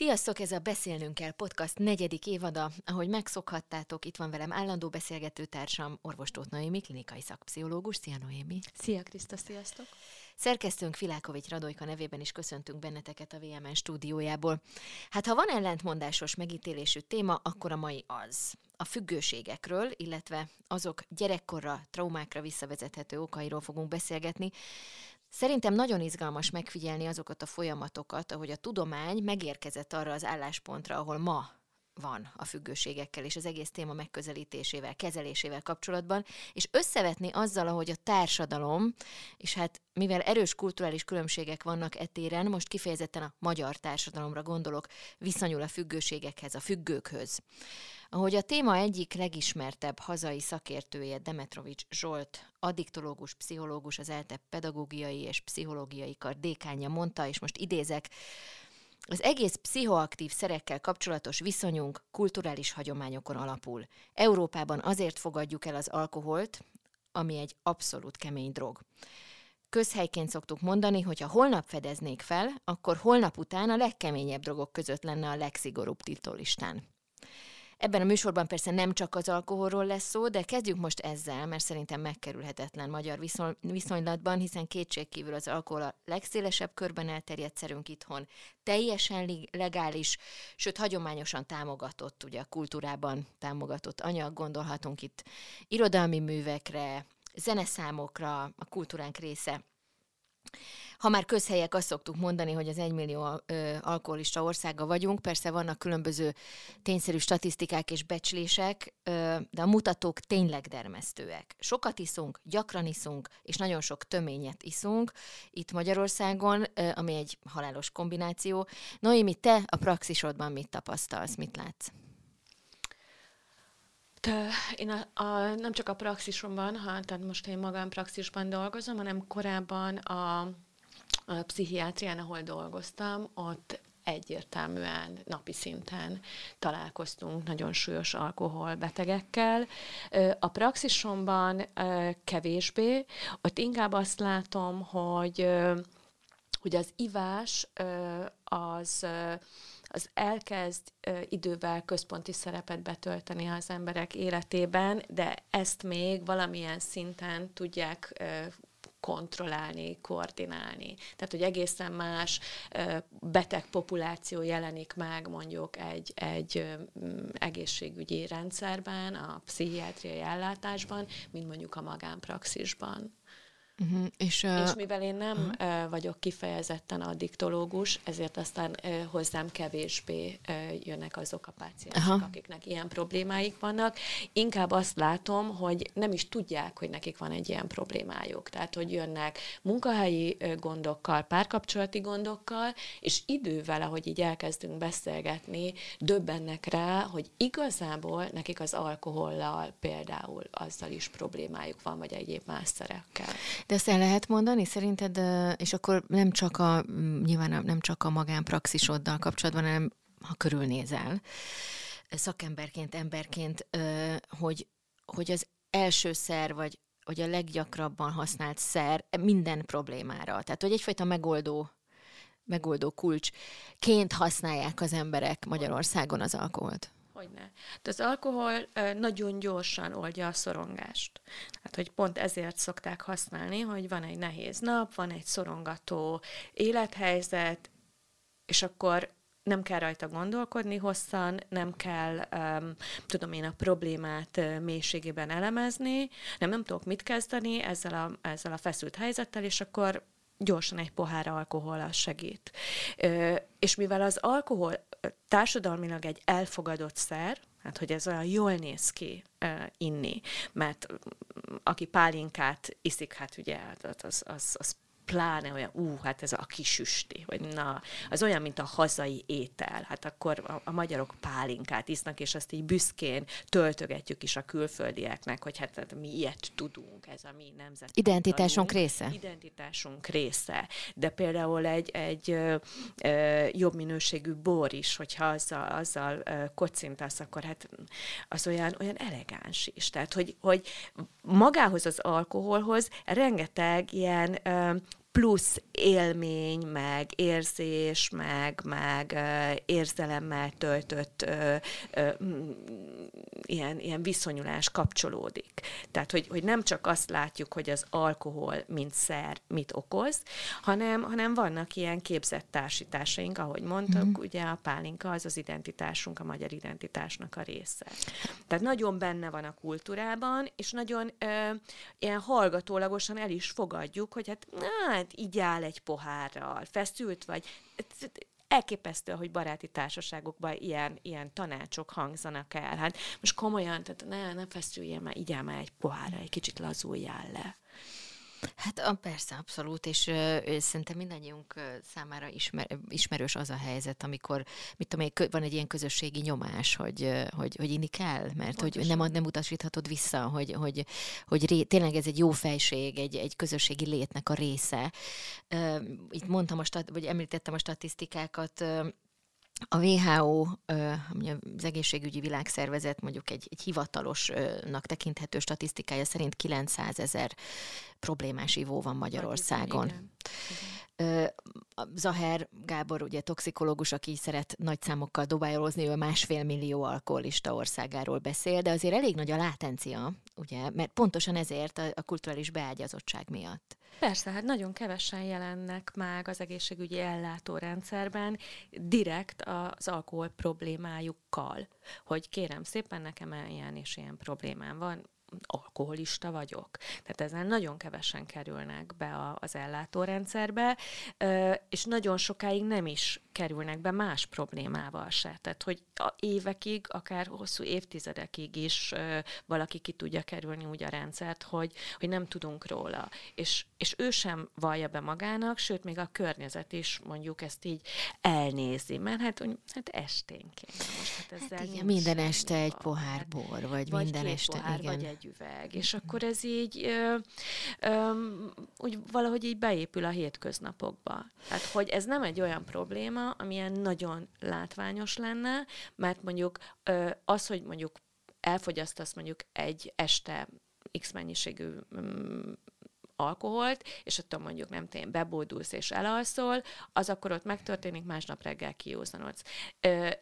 Sziasztok, ez a Beszélnünk kell podcast negyedik évada. Ahogy megszokhattátok, itt van velem állandó beszélgetőtársam, orvos Tóth Noémi, klinikai szakpszichológus. Szia Noémi! Szia Kriszta, sziasztok! Szerkesztőnk Filákovics Radojka nevében is köszöntünk benneteket a VMN stúdiójából. Hát ha van ellentmondásos megítélésű téma, akkor a mai az. A függőségekről, illetve azok gyerekkorra, traumákra visszavezethető okairól fogunk beszélgetni, Szerintem nagyon izgalmas megfigyelni azokat a folyamatokat, ahogy a tudomány megérkezett arra az álláspontra, ahol ma van a függőségekkel és az egész téma megközelítésével, kezelésével kapcsolatban, és összevetni azzal, ahogy a társadalom, és hát mivel erős kulturális különbségek vannak etéren, most kifejezetten a magyar társadalomra gondolok, viszonyul a függőségekhez, a függőkhöz. Ahogy a téma egyik legismertebb hazai szakértője Demetrovics Zsolt, addiktológus, pszichológus, az ELTE pedagógiai és pszichológiai kar dékánja mondta, és most idézek, az egész pszichoaktív szerekkel kapcsolatos viszonyunk kulturális hagyományokon alapul. Európában azért fogadjuk el az alkoholt, ami egy abszolút kemény drog. Közhelyként szoktuk mondani, hogy ha holnap fedeznék fel, akkor holnap után a legkeményebb drogok között lenne a legszigorúbb tiltólistán. Ebben a műsorban persze nem csak az alkoholról lesz szó, de kezdjük most ezzel, mert szerintem megkerülhetetlen magyar viszony, viszonylatban, hiszen kétségkívül az alkohol a legszélesebb körben elterjedt szerünk itthon, teljesen legális, sőt hagyományosan támogatott, ugye a kultúrában támogatott anyag, gondolhatunk itt irodalmi művekre, zeneszámokra, a kultúránk része. Ha már közhelyek, azt szoktuk mondani, hogy az egymillió alkoholista országa vagyunk, persze vannak különböző tényszerű statisztikák és becslések, de a mutatók tényleg dermesztőek. Sokat iszunk, gyakran iszunk, és nagyon sok töményet iszunk itt Magyarországon, ami egy halálos kombináció. Noémi, te a praxisodban mit tapasztalsz, mit látsz? Én a, a, nem csak a praxisomban, ha, tehát most én magánpraxisban dolgozom, hanem korábban a a pszichiátrián, ahol dolgoztam, ott egyértelműen napi szinten találkoztunk nagyon súlyos alkoholbetegekkel. A praxisomban kevésbé, ott inkább azt látom, hogy, hogy az ivás az az elkezd idővel központi szerepet betölteni az emberek életében, de ezt még valamilyen szinten tudják kontrollálni, koordinálni. Tehát, hogy egészen más beteg populáció jelenik meg mondjuk egy, egy egészségügyi rendszerben, a pszichiátriai ellátásban, mint mondjuk a magánpraxisban. Uh-huh. És, uh, és mivel én nem uh-huh. uh, vagyok kifejezetten addiktológus, ezért aztán uh, hozzám kevésbé uh, jönnek azok a páciensek, uh-huh. akiknek ilyen problémáik vannak. Inkább azt látom, hogy nem is tudják, hogy nekik van egy ilyen problémájuk. Tehát, hogy jönnek munkahelyi gondokkal, párkapcsolati gondokkal, és idővel, ahogy így elkezdünk beszélgetni, döbbennek rá, hogy igazából nekik az alkohollal például azzal is problémájuk van, vagy egyéb más szerekkel. De ezt el lehet mondani szerinted, és akkor nem csak a, nyilván nem csak a magánpraxisoddal kapcsolatban, hanem ha körülnézel, szakemberként, emberként, hogy, hogy az első szer, vagy hogy a leggyakrabban használt szer minden problémára. Tehát, hogy egyfajta megoldó megoldó kulcsként használják az emberek Magyarországon az alkoholt. Hogyne. De az alkohol nagyon gyorsan oldja a szorongást. Hát, hogy pont ezért szokták használni, hogy van egy nehéz nap, van egy szorongató élethelyzet, és akkor nem kell rajta gondolkodni hosszan, nem kell, um, tudom én, a problémát uh, mélységében elemezni, nem, nem tudok mit kezdeni ezzel a, ezzel a feszült helyzettel, és akkor gyorsan egy pohár alkohol segít. Ö, és mivel az alkohol társadalmilag egy elfogadott szer, hát hogy ez olyan jól néz ki uh, inni, mert aki pálinkát iszik, hát ugye hát az, az, az pláne olyan, ú, hát ez a kisüsti, vagy na, az olyan, mint a hazai étel. Hát akkor a, a magyarok pálinkát isznak, és azt így büszkén töltögetjük is a külföldieknek, hogy hát, hát mi ilyet tudunk, ez a mi nemzet. Identitásunk része. Identitásunk része. De például egy, egy ö, ö, jobb minőségű bor is, hogyha azzal, azzal ö, kocintasz, akkor hát az olyan, olyan elegáns is. Tehát, hogy, hogy magához az alkoholhoz rengeteg ilyen ö, plusz élmény, meg érzés, meg, meg érzelemmel töltött ö, ö, ilyen, ilyen viszonyulás kapcsolódik. Tehát, hogy, hogy nem csak azt látjuk, hogy az alkohol, mint szer, mit okoz, hanem, hanem vannak ilyen képzett társításaink, ahogy mondtuk, mm. ugye a pálinka az az identitásunk, a magyar identitásnak a része. Tehát nagyon benne van a kultúrában, és nagyon ö, ilyen hallgatólagosan el is fogadjuk, hogy hát, hát így áll egy pohárral, feszült vagy. Elképesztő, hogy baráti társaságokban ilyen, ilyen tanácsok hangzanak el. Hát most komolyan, tehát ne, ne feszüljél már, így már egy pohárra, egy kicsit lazuljál le. Hát persze, abszolút, és ö, szerintem mindannyiunk számára ismer, ismerős az a helyzet, amikor, mit tudom én, van egy ilyen közösségi nyomás, hogy, hogy, hogy inni kell, mert Pontosan. hogy nem, nem utasíthatod vissza, hogy, hogy, hogy ré, tényleg ez egy jó fejség, egy, egy közösségi létnek a része. Itt mondtam, a stat, vagy említettem a statisztikákat, a WHO, az egészségügyi világszervezet mondjuk egy, egy hivatalosnak tekinthető statisztikája szerint 900 ezer problémás ivó van Magyarországon. Igen, igen. Zaher Gábor, ugye toxikológus, aki szeret nagy számokkal dobályozni, ő másfél millió alkoholista országáról beszél, de azért elég nagy a látencia, ugye, mert pontosan ezért a, a kulturális beágyazottság miatt. Persze, hát nagyon kevesen jelennek meg az egészségügyi ellátórendszerben direkt az alkohol problémájukkal, hogy kérem szépen, nekem ilyen és ilyen problémám van, alkoholista vagyok. Tehát ezen nagyon kevesen kerülnek be az ellátórendszerbe, és nagyon sokáig nem is kerülnek be más problémával se. Tehát, hogy a évekig, akár hosszú évtizedekig is valaki ki tudja kerülni úgy a rendszert, hogy, hogy nem tudunk róla. És, és ő sem vallja be magának, sőt, még a környezet is mondjuk ezt így elnézi, mert hát, hát esténként. Most hát ezzel hát igen, minden este egy pohár bor, vagy, vagy minden este, pohár, igen. Vagy egy üveg. És akkor ez így ö, ö, úgy valahogy így beépül a hétköznapokba. Tehát, hogy ez nem egy olyan probléma, amilyen nagyon látványos lenne, mert mondjuk ö, az, hogy mondjuk elfogyasztasz mondjuk egy este X mennyiségű mm, alkoholt, és attól mondjuk nem tényleg bebódulsz és elalszol, az akkor ott megtörténik, másnap reggel kiózanodsz.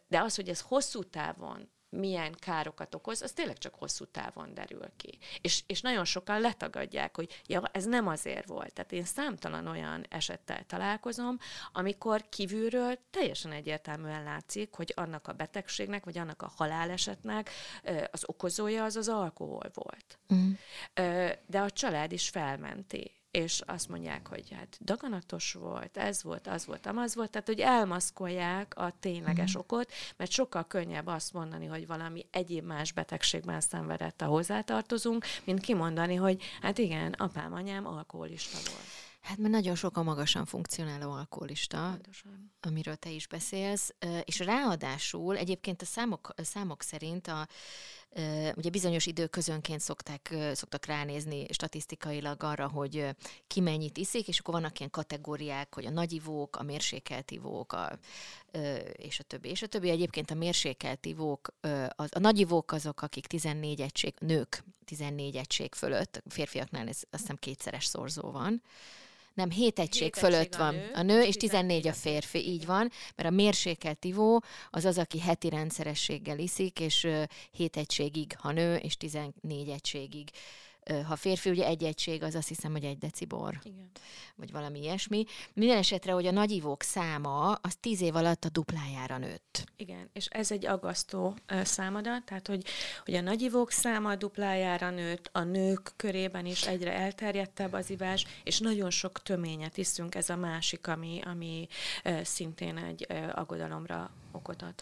De az, hogy ez hosszú távon milyen károkat okoz, az tényleg csak hosszú távon derül ki. És, és nagyon sokan letagadják, hogy ja, ez nem azért volt. Tehát én számtalan olyan esettel találkozom, amikor kívülről teljesen egyértelműen látszik, hogy annak a betegségnek, vagy annak a halálesetnek az okozója az az alkohol volt. Mm. De a család is felmenti és azt mondják, hogy hát daganatos volt, ez volt, az volt, amaz volt, tehát hogy elmaszkolják a tényleges mm. okot, mert sokkal könnyebb azt mondani, hogy valami egyéb más betegségben szenvedett a hozzátartozunk, mint kimondani, hogy hát igen, apám, anyám alkoholista volt. Hát mert nagyon sok a magasan funkcionáló alkoholista, Pontosan. Amiről te is beszélsz, és ráadásul egyébként a számok, számok szerint a Ugye bizonyos időközönként szokták, szoktak ránézni statisztikailag arra, hogy ki mennyit iszik, és akkor vannak ilyen kategóriák, hogy a nagyivók, a mérsékelt ivók, a, és a többi. És a többi egyébként a mérsékelt ivók, a, a nagyivók azok, akik 14 egység, nők 14 egység fölött, férfiaknál ez azt hiszem kétszeres szorzó van, nem, 7 egység 7 fölött egység van. a nő, a nő és 14 a férfi, így van, mert a mérsékelt ivó az az, aki heti rendszerességgel iszik, és 7 egységig, ha nő, és 14 egységig ha férfi, ugye egy egység, az azt hiszem, hogy egy decibor, Igen. vagy valami ilyesmi. Minden esetre, hogy a nagyivók száma az tíz év alatt a duplájára nőtt. Igen, és ez egy aggasztó számadat, tehát hogy, hogy a nagyivók száma a duplájára nőtt, a nők körében is egyre elterjedtebb az ivás, és nagyon sok töményet iszünk, ez a másik, ami, ami szintén egy aggodalomra okot ad,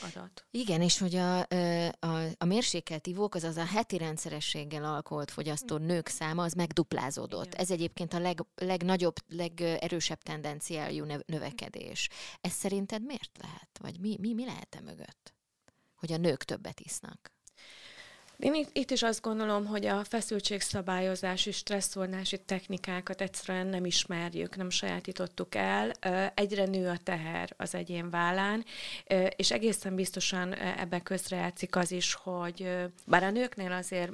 adat. Igen, és hogy a, a, a mérsékelt ivók, azaz a heti rendszerességgel alkoholt fogyasztó nők száma, az megduplázódott. Igen. Ez egyébként a leg, legnagyobb, legerősebb tendenciájú növekedés. Ez szerinted miért lehet? Vagy mi, mi, mi lehet-e mögött? Hogy a nők többet isznak? Én itt, itt is azt gondolom, hogy a feszültségszabályozási, stresszolnási technikákat egyszerűen nem ismerjük, nem sajátítottuk el. Egyre nő a teher az egyén vállán, és egészen biztosan ebben közrejátszik az is, hogy bár a nőknél azért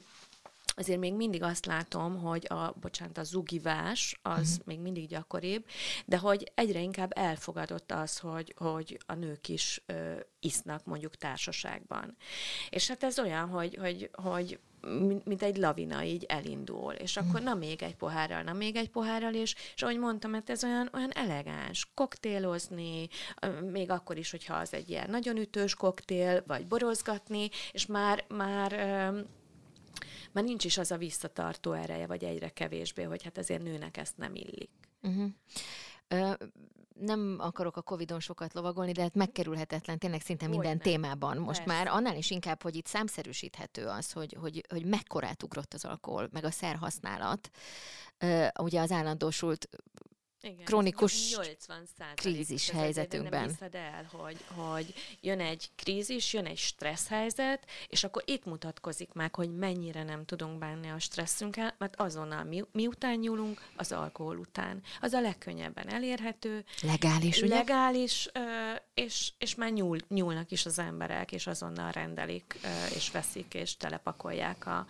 azért még mindig azt látom, hogy a, bocsánat, a zugivás az uh-huh. még mindig gyakoribb, de hogy egyre inkább elfogadott az, hogy, hogy a nők is ö, isznak mondjuk társaságban. És hát ez olyan, hogy, hogy, hogy mint, mint egy lavina így elindul, és akkor na még egy pohárral, na még egy pohárral, és, és ahogy mondtam, hát ez olyan, olyan elegáns, koktélozni, még akkor is, hogyha az egy ilyen nagyon ütős koktél, vagy borozgatni, és már, már már nincs is az a visszatartó ereje, vagy egyre kevésbé, hogy hát azért nőnek ezt nem illik. Uh-huh. Ö, nem akarok a Covid-on sokat lovagolni, de hát megkerülhetetlen tényleg szinte minden nem. témában. Most Persze. már annál is inkább, hogy itt számszerűsíthető az, hogy, hogy, hogy mekkorát ugrott az alkohol, meg a szerhasználat. Uh, ugye az állandósult igen, krónikus 80 krízis helyzetünkben. Nem el, hogy, hogy jön egy krízis, jön egy stressz helyzet, és akkor itt mutatkozik meg, hogy mennyire nem tudunk bánni a stresszünkkel, mert azonnal mi, miután nyúlunk, az alkohol után. Az a legkönnyebben elérhető. Legális, ugye? Legális, és, és már nyúl, nyúlnak is az emberek, és azonnal rendelik, és veszik, és telepakolják a,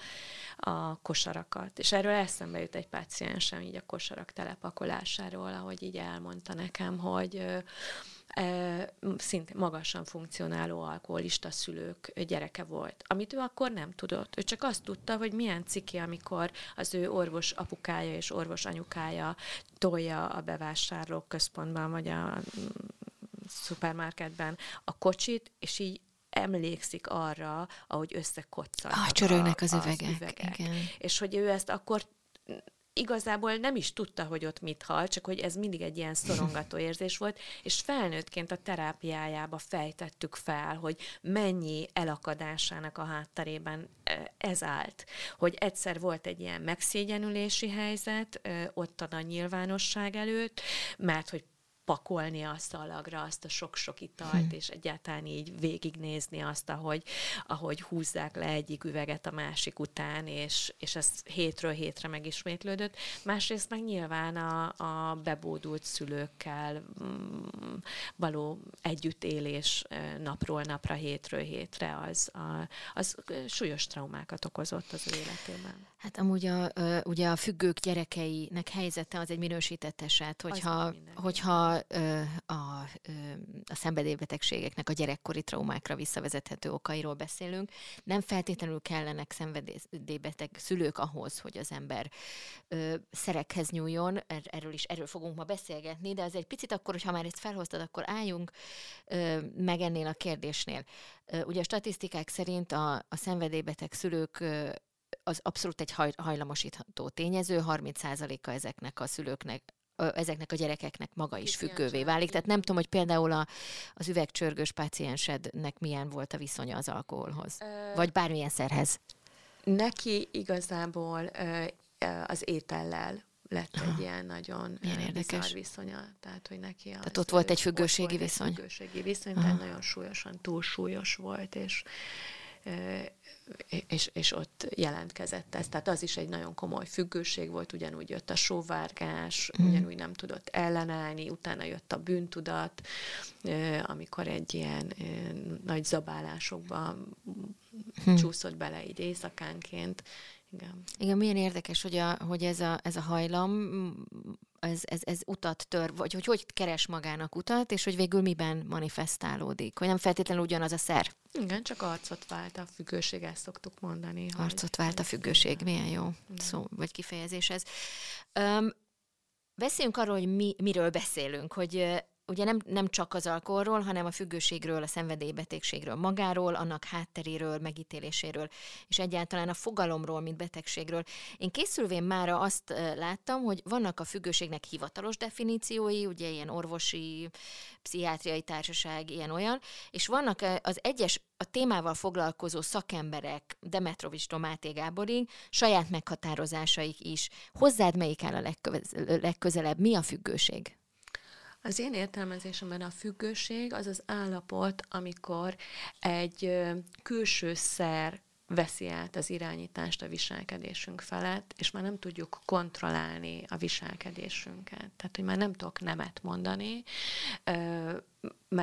a kosarakat. És erről eszembe jut egy páciensem így a kosarak telepakolásáról, ahogy így elmondta nekem, hogy e, szintén magasan funkcionáló alkoholista szülők gyereke volt, amit ő akkor nem tudott. Ő csak azt tudta, hogy milyen ciki, amikor az ő orvos apukája és orvos anyukája tolja a bevásárlók központban, vagy a mm, szupermarketben a kocsit, és így emlékszik arra, ahogy összekoccan. Ah, csörögnek az, az üvegek. üvegek. Igen. És hogy ő ezt akkor igazából nem is tudta, hogy ott mit hal, csak hogy ez mindig egy ilyen szorongató érzés volt, és felnőttként a terápiájába fejtettük fel, hogy mennyi elakadásának a hátterében ez állt. Hogy egyszer volt egy ilyen megszégyenülési helyzet ott a nyilvánosság előtt, mert hogy pakolni a szalagra azt a sok-sok italt, hmm. és egyáltalán így végignézni azt, ahogy, ahogy húzzák le egyik üveget a másik után, és, és ez hétről hétre megismétlődött. Másrészt meg nyilván a, a bebódult szülőkkel mm, való együttélés napról napra, hétről hétre, az, a, az súlyos traumákat okozott az életében. Hát amúgy a, ugye a függők gyerekeinek helyzete az egy minősített eset, hogyha, hogyha a, a szenvedélybetegségeknek a gyerekkori traumákra visszavezethető okairól beszélünk, nem feltétlenül kellenek szenvedélybeteg szülők ahhoz, hogy az ember szerekhez nyúljon, er, erről is erről fogunk ma beszélgetni, de az egy picit akkor, hogyha már ezt felhoztad, akkor álljunk meg ennél a kérdésnél. Ugye a statisztikák szerint a, a szenvedélybeteg szülők az abszolút egy haj, hajlamosítható tényező, 30%-a ezeknek a szülőknek ezeknek a gyerekeknek maga is függővé válik. Tehát nem tudom, hogy például a, az üvegcsörgős páciensednek milyen volt a viszonya az alkoholhoz, ö... vagy bármilyen szerhez. Neki igazából ö, az étellel lett egy ilyen nagyon Milyen érdekes. viszonya. Tehát, hogy neki az, Tehát ott volt egy függőségi viszony. Egy függőségi viszony, tehát nagyon súlyosan, túlsúlyos volt, és és, és ott jelentkezett ez. Tehát az is egy nagyon komoly függőség volt, ugyanúgy jött a sóvárgás, mm. ugyanúgy nem tudott ellenállni, utána jött a bűntudat, amikor egy ilyen nagy zabálásokban mm. csúszott bele így éjszakánként. Igen. Igen, milyen érdekes, hogy, a, hogy ez, a, ez a hajlam ez, ez, ez utat tör, vagy hogy hogy keres magának utat, és hogy végül miben manifestálódik, hogy nem feltétlenül ugyanaz a szer. Igen, csak arcot vált a függőség, ezt szoktuk mondani. Arcot vált a függőség, milyen jó szó, vagy kifejezés ez. Um, beszéljünk arról, hogy mi, miről beszélünk, hogy ugye nem, nem csak az alkoholról, hanem a függőségről, a szenvedélybetegségről magáról, annak hátteréről, megítéléséről, és egyáltalán a fogalomról, mint betegségről. Én készülvén mára azt láttam, hogy vannak a függőségnek hivatalos definíciói, ugye ilyen orvosi, pszichiátriai társaság, ilyen-olyan, és vannak az egyes a témával foglalkozó szakemberek, Demetrovics Tomáté Gáborig, saját meghatározásaik is. Hozzád melyik áll a legközelebb? Mi a függőség? Az én értelmezésemben a függőség az az állapot, amikor egy külső szer veszi át az irányítást a viselkedésünk felett, és már nem tudjuk kontrollálni a viselkedésünket. Tehát, hogy már nem tudok nemet mondani,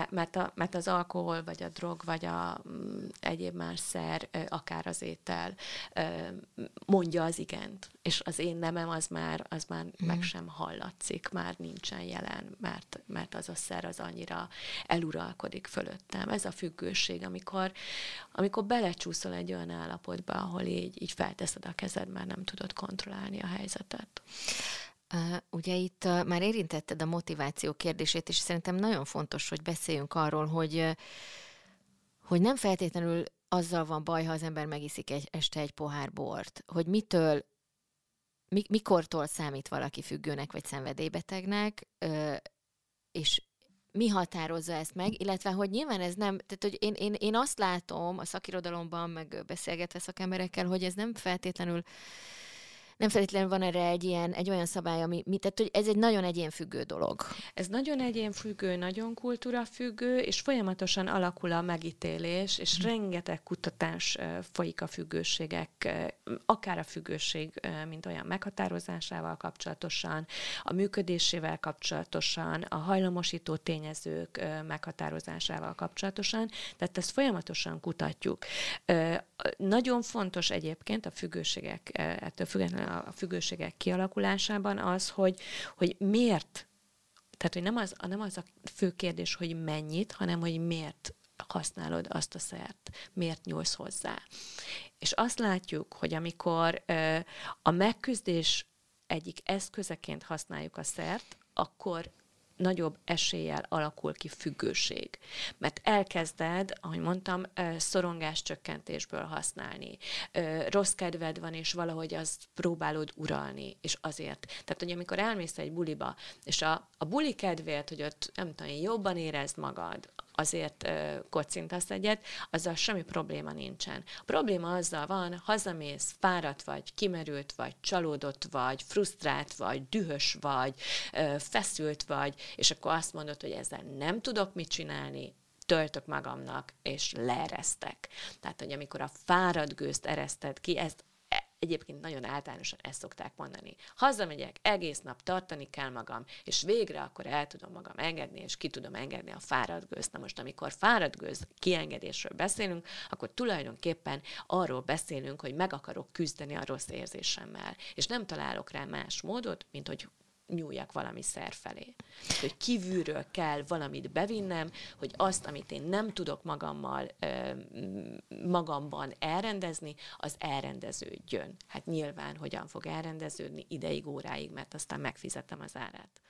mert, a, mert az alkohol, vagy a drog, vagy a mm, egyéb más szer, akár az étel mondja az igent, és az én nemem az már, az már mm. meg sem hallatszik, már nincsen jelen, mert, mert az a szer az annyira eluralkodik fölöttem. Ez a függőség, amikor, amikor belecsúszol egy olyan állapotba, ahol így, így felteszed a kezed, mert nem tudod kontrollálni a helyzetet. Uh, ugye itt már érintetted a motiváció kérdését, és szerintem nagyon fontos, hogy beszéljünk arról, hogy, hogy nem feltétlenül azzal van baj, ha az ember megiszik egy, este egy pohár bort, hogy mitől, mi, mikortól számít valaki függőnek vagy szenvedélybetegnek, és mi határozza ezt meg, illetve hogy nyilván ez nem, tehát hogy én, én, én azt látom a szakirodalomban, meg beszélgetve szakemberekkel, hogy ez nem feltétlenül nem feltétlenül van erre egy ilyen, egy olyan szabály, ami, tehát hogy ez egy nagyon egyénfüggő dolog. Ez nagyon egyénfüggő, nagyon kultúrafüggő, és folyamatosan alakul a megítélés, és mm. rengeteg kutatás folyik a függőségek, akár a függőség, mint olyan meghatározásával kapcsolatosan, a működésével kapcsolatosan, a hajlamosító tényezők meghatározásával kapcsolatosan, tehát ezt folyamatosan kutatjuk. Nagyon fontos egyébként a függőségek, ettől függetlenül a függőségek kialakulásában az, hogy, hogy miért, tehát hogy nem az, nem az a fő kérdés, hogy mennyit, hanem hogy miért használod azt a szert, miért nyúlsz hozzá. És azt látjuk, hogy amikor a megküzdés egyik eszközeként használjuk a szert, akkor nagyobb eséllyel alakul ki függőség. Mert elkezded, ahogy mondtam, szorongás csökkentésből használni. Rossz kedved van, és valahogy azt próbálod uralni, és azért. Tehát, hogy amikor elmész egy buliba, és a, a buli kedvéért, hogy ott, nem tudom, jobban érezd magad, azért kocintasz egyet, azzal semmi probléma nincsen. A probléma azzal van, hazamész, fáradt vagy, kimerült vagy, csalódott vagy, frusztrált vagy, dühös vagy, feszült vagy, és akkor azt mondod, hogy ezzel nem tudok mit csinálni, töltök magamnak, és leeresztek. Tehát, hogy amikor a fáradt gőzt ereszted ki, ezt Egyébként nagyon általánosan ezt szokták mondani. Hazamegyek, egész nap tartani kell magam, és végre akkor el tudom magam engedni, és ki tudom engedni a fáradt gőzt. Na most, amikor fáradt gőz kiengedésről beszélünk, akkor tulajdonképpen arról beszélünk, hogy meg akarok küzdeni a rossz érzésemmel, és nem találok rá más módot, mint hogy nyúljak valami szer felé. Hogy kívülről kell valamit bevinnem, hogy azt, amit én nem tudok magammal, magamban elrendezni, az elrendeződjön. Hát nyilván hogyan fog elrendeződni ideig, óráig, mert aztán megfizetem az árát.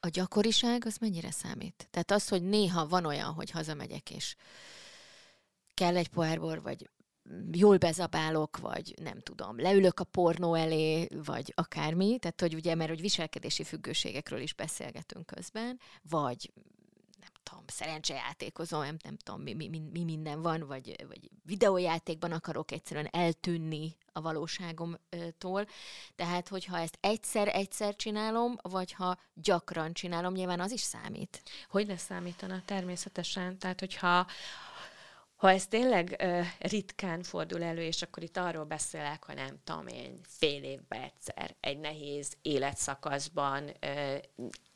A gyakoriság az mennyire számít? Tehát az, hogy néha van olyan, hogy hazamegyek, és kell egy pohárbor, vagy jól bezabálok, vagy nem tudom, leülök a pornó elé, vagy akármi, tehát hogy ugye, mert hogy viselkedési függőségekről is beszélgetünk közben, vagy nem tudom, szerencsejátékozom, nem, nem tudom, mi, mi, mi minden van, vagy, vagy videójátékban akarok egyszerűen eltűnni a valóságomtól. Tehát, hogyha ezt egyszer-egyszer csinálom, vagy ha gyakran csinálom, nyilván az is számít. Hogy ne számítana? Természetesen. Tehát, hogyha ha ez tényleg ö, ritkán fordul elő, és akkor itt arról beszélek, hogy nem tudom én, fél évben egyszer, egy nehéz életszakaszban ö,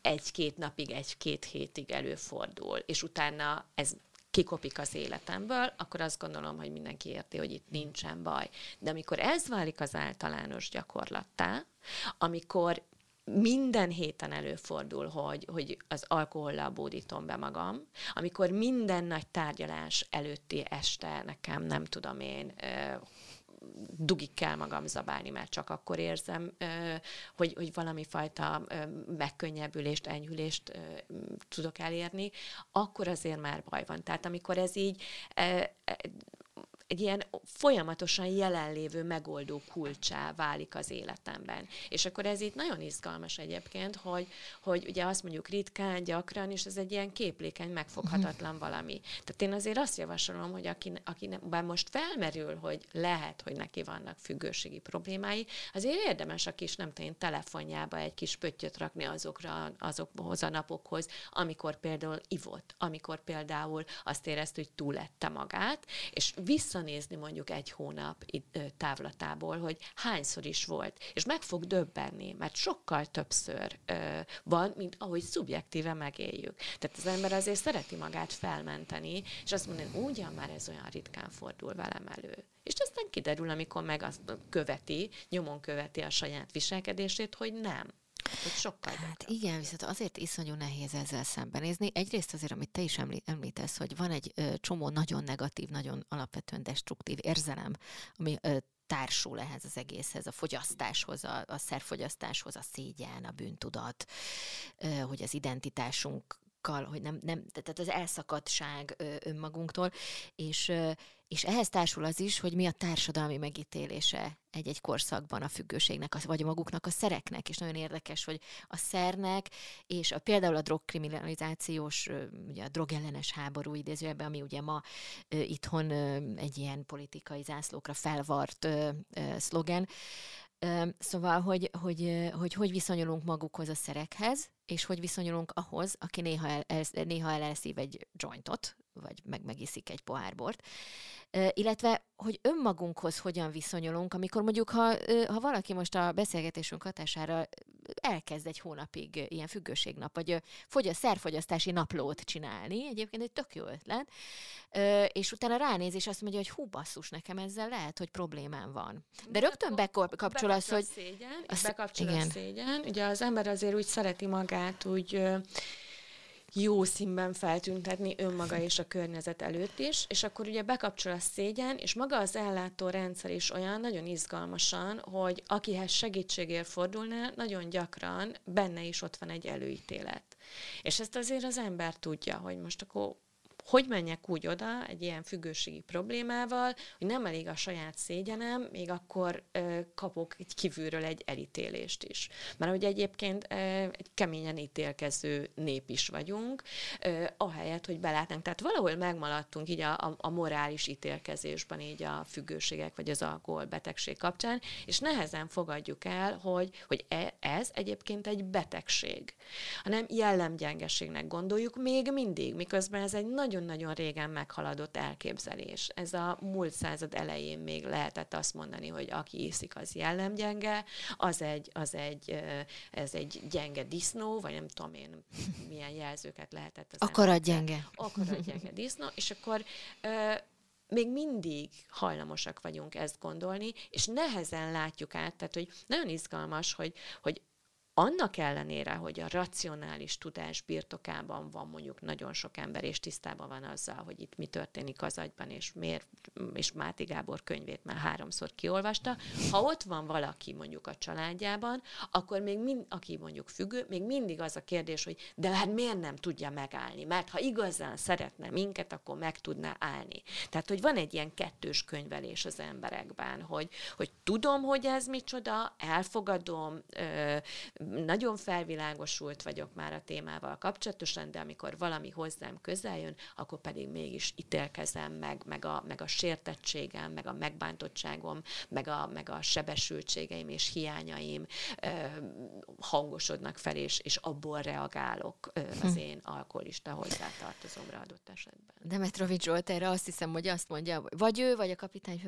egy-két napig, egy-két hétig előfordul, és utána ez kikopik az életemből, akkor azt gondolom, hogy mindenki érti, hogy itt nincsen baj. De amikor ez válik az általános gyakorlattá, amikor minden héten előfordul, hogy, hogy az alkohollal bódítom be magam, amikor minden nagy tárgyalás előtti este nekem, nem tudom én, dugik kell magam zabálni, mert csak akkor érzem, hogy, hogy valami fajta megkönnyebbülést, enyhülést tudok elérni, akkor azért már baj van. Tehát amikor ez így egy ilyen folyamatosan jelenlévő megoldó kulcsá válik az életemben. És akkor ez itt nagyon izgalmas egyébként, hogy, hogy ugye azt mondjuk ritkán, gyakran, és ez egy ilyen képlékeny, megfoghatatlan uh-huh. valami. Tehát én azért azt javasolom, hogy aki, akiben most felmerül, hogy lehet, hogy neki vannak függőségi problémái, azért érdemes a kis, nem tudom, telefonjába egy kis pöttyöt rakni azokra, azokhoz a napokhoz, amikor például ivott, amikor például azt érezte, hogy túlette magát, és vissza visszanézni mondjuk egy hónap távlatából, hogy hányszor is volt, és meg fog döbbenni, mert sokkal többször van, mint ahogy szubjektíve megéljük. Tehát az ember azért szereti magát felmenteni, és azt mondani, ugyan már ez olyan ritkán fordul velem elő. És aztán kiderül, amikor meg azt követi, nyomon követi a saját viselkedését, hogy nem hogy sokkal Hát igen, viszont azért iszonyú nehéz ezzel szembenézni. Egyrészt azért, amit te is említesz, hogy van egy ö, csomó nagyon negatív, nagyon alapvetően destruktív érzelem, ami ö, társul ehhez az egészhez, a fogyasztáshoz, a, a szerfogyasztáshoz, a szégyen, a bűntudat, hogy az identitásunk hogy nem, nem, tehát az elszakadtság önmagunktól, és, és ehhez társul az is, hogy mi a társadalmi megítélése egy-egy korszakban a függőségnek, vagy maguknak a szereknek, és nagyon érdekes, hogy a szernek, és a, például a drogkriminalizációs, ugye a drogellenes háború idézőjebben, ami ugye ma itthon egy ilyen politikai zászlókra felvart szlogen, Szóval, hogy hogy, hogy hogy viszonyulunk magukhoz a szerekhez, és hogy viszonyulunk ahhoz, aki néha, el, el, néha elelszív egy jointot, vagy meg megiszik egy pohárbort, illetve, hogy önmagunkhoz hogyan viszonyulunk, amikor mondjuk, ha, ha valaki most a beszélgetésünk hatására elkezd egy hónapig ilyen függőségnap, vagy fogy a szerfogyasztási naplót csinálni, egyébként egy tök jó ötlet, és utána ránéz, és azt mondja, hogy hú, basszus, nekem ezzel lehet, hogy problémám van. De rögtön bekapcsol az, hogy... Szégyen, az, bekapcsol igen. szégyen. Ugye az ember azért úgy szereti magát úgy jó színben feltüntetni önmaga és a környezet előtt is, és akkor ugye bekapcsol a szégyen, és maga az ellátó rendszer is olyan nagyon izgalmasan, hogy akihez segítségért fordulnál, nagyon gyakran benne is ott van egy előítélet. És ezt azért az ember tudja, hogy most akkor hogy menjek úgy oda egy ilyen függőségi problémával, hogy nem elég a saját szégyenem, még akkor ö, kapok egy kívülről egy elítélést is. Mert hogy egyébként ö, egy keményen ítélkező nép is vagyunk, ö, ahelyett, hogy belátnánk. Tehát valahol megmaradtunk így a, a, a morális ítélkezésben, így a függőségek vagy az alkoholbetegség kapcsán, és nehezen fogadjuk el, hogy, hogy e, ez egyébként egy betegség, hanem jellemgyengeségnek gondoljuk még mindig, miközben ez egy nagyon nagyon-nagyon régen meghaladott elképzelés. Ez a múlt század elején még lehetett azt mondani, hogy aki iszik, az jellemgyenge, az egy, az egy, ez egy gyenge disznó, vagy nem tudom én, milyen jelzőket lehetett. Az Akarat gyenge. Akarat gyenge disznó, és akkor még mindig hajlamosak vagyunk ezt gondolni, és nehezen látjuk át, tehát hogy nagyon izgalmas, hogy, hogy annak ellenére, hogy a racionális tudás birtokában van mondjuk nagyon sok ember, és tisztában van azzal, hogy itt mi történik az agyban, és miért, és Máté Gábor könyvét már háromszor kiolvasta, ha ott van valaki mondjuk a családjában, akkor még mind, aki mondjuk függő, még mindig az a kérdés, hogy de hát miért nem tudja megállni? Mert ha igazán szeretne minket, akkor meg tudná állni. Tehát, hogy van egy ilyen kettős könyvelés az emberekben, hogy, hogy tudom, hogy ez micsoda, elfogadom, ö, nagyon felvilágosult vagyok már a témával kapcsolatosan, de amikor valami hozzám közel jön, akkor pedig mégis ítélkezem meg, meg a, meg a sértettségem, meg a megbántottságom, meg a, meg a sebesültségeim és hiányaim ö, hangosodnak fel, és, és abból reagálok ö, az hm. én alkoholista hozzátartozomra adott esetben. Demetrovics Zsolt erre azt hiszem, hogy azt mondja, vagy ő, vagy a kapitány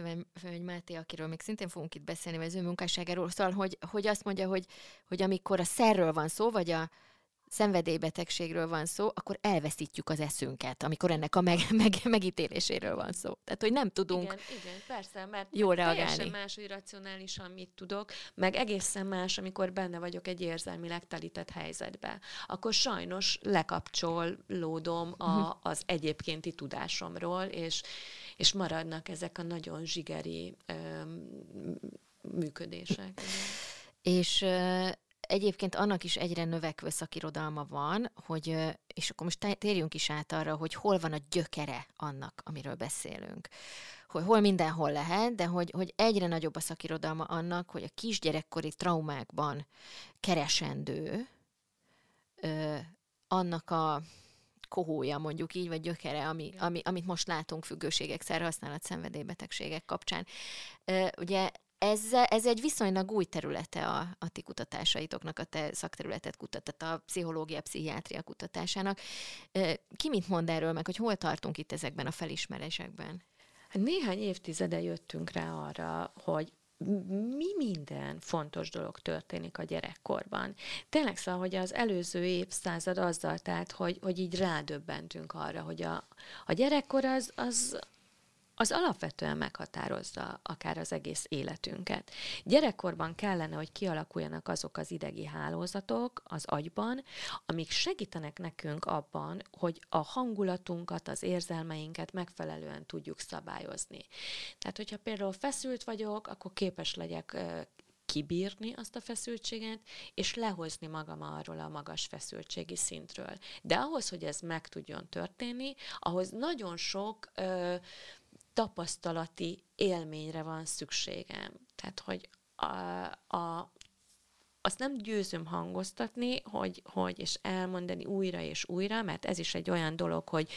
Fővegy Máté, akiről még szintén fogunk itt beszélni, vagy az ő munkásságáról, szóval, hogy, hogy azt mondja, hogy, hogy amikor a szerről van szó, vagy a szenvedélybetegségről van szó, akkor elveszítjük az eszünket, amikor ennek a meg, meg, megítéléséről van szó. Tehát, hogy nem tudunk igen, igen, persze, mert jól reagálni. teljesen más, hogy racionálisan mit tudok, meg egészen más, amikor benne vagyok egy érzelmileg telített helyzetbe. Akkor sajnos lekapcsolódom a, mhm. az egyébkénti tudásomról, és, és maradnak ezek a nagyon zsigeri öm, működések. És egyébként annak is egyre növekvő szakirodalma van, hogy, és akkor most térjünk is át arra, hogy hol van a gyökere annak, amiről beszélünk. Hogy hol mindenhol lehet, de hogy, hogy egyre nagyobb a szakirodalma annak, hogy a kisgyerekkori traumákban keresendő ö, annak a kohója, mondjuk így, vagy gyökere, ami, ami, amit most látunk függőségek, szerhasználat, szenvedélybetegségek kapcsán. Ö, ugye ez, ez egy viszonylag új területe a, a ti kutatásaitoknak, a te szakterületet kutat, a pszichológia, pszichiátria kutatásának. Ki mit mond erről, meg hogy hol tartunk itt ezekben a felismerésekben? Néhány évtizede jöttünk rá arra, hogy mi minden fontos dolog történik a gyerekkorban. Tényleg szóval, hogy az előző évszázad azzal telt, hogy, hogy így rádöbbentünk arra, hogy a, a gyerekkor az, az, az alapvetően meghatározza akár az egész életünket. Gyerekkorban kellene, hogy kialakuljanak azok az idegi hálózatok az agyban, amik segítenek nekünk abban, hogy a hangulatunkat, az érzelmeinket megfelelően tudjuk szabályozni. Tehát, hogyha például feszült vagyok, akkor képes legyek kibírni azt a feszültséget, és lehozni magam arról a magas feszültségi szintről. De ahhoz, hogy ez meg tudjon történni, ahhoz nagyon sok ö, tapasztalati élményre van szükségem. Tehát, hogy a, a, azt nem győzöm hangoztatni, hogy, hogy és elmondani újra és újra, mert ez is egy olyan dolog, hogy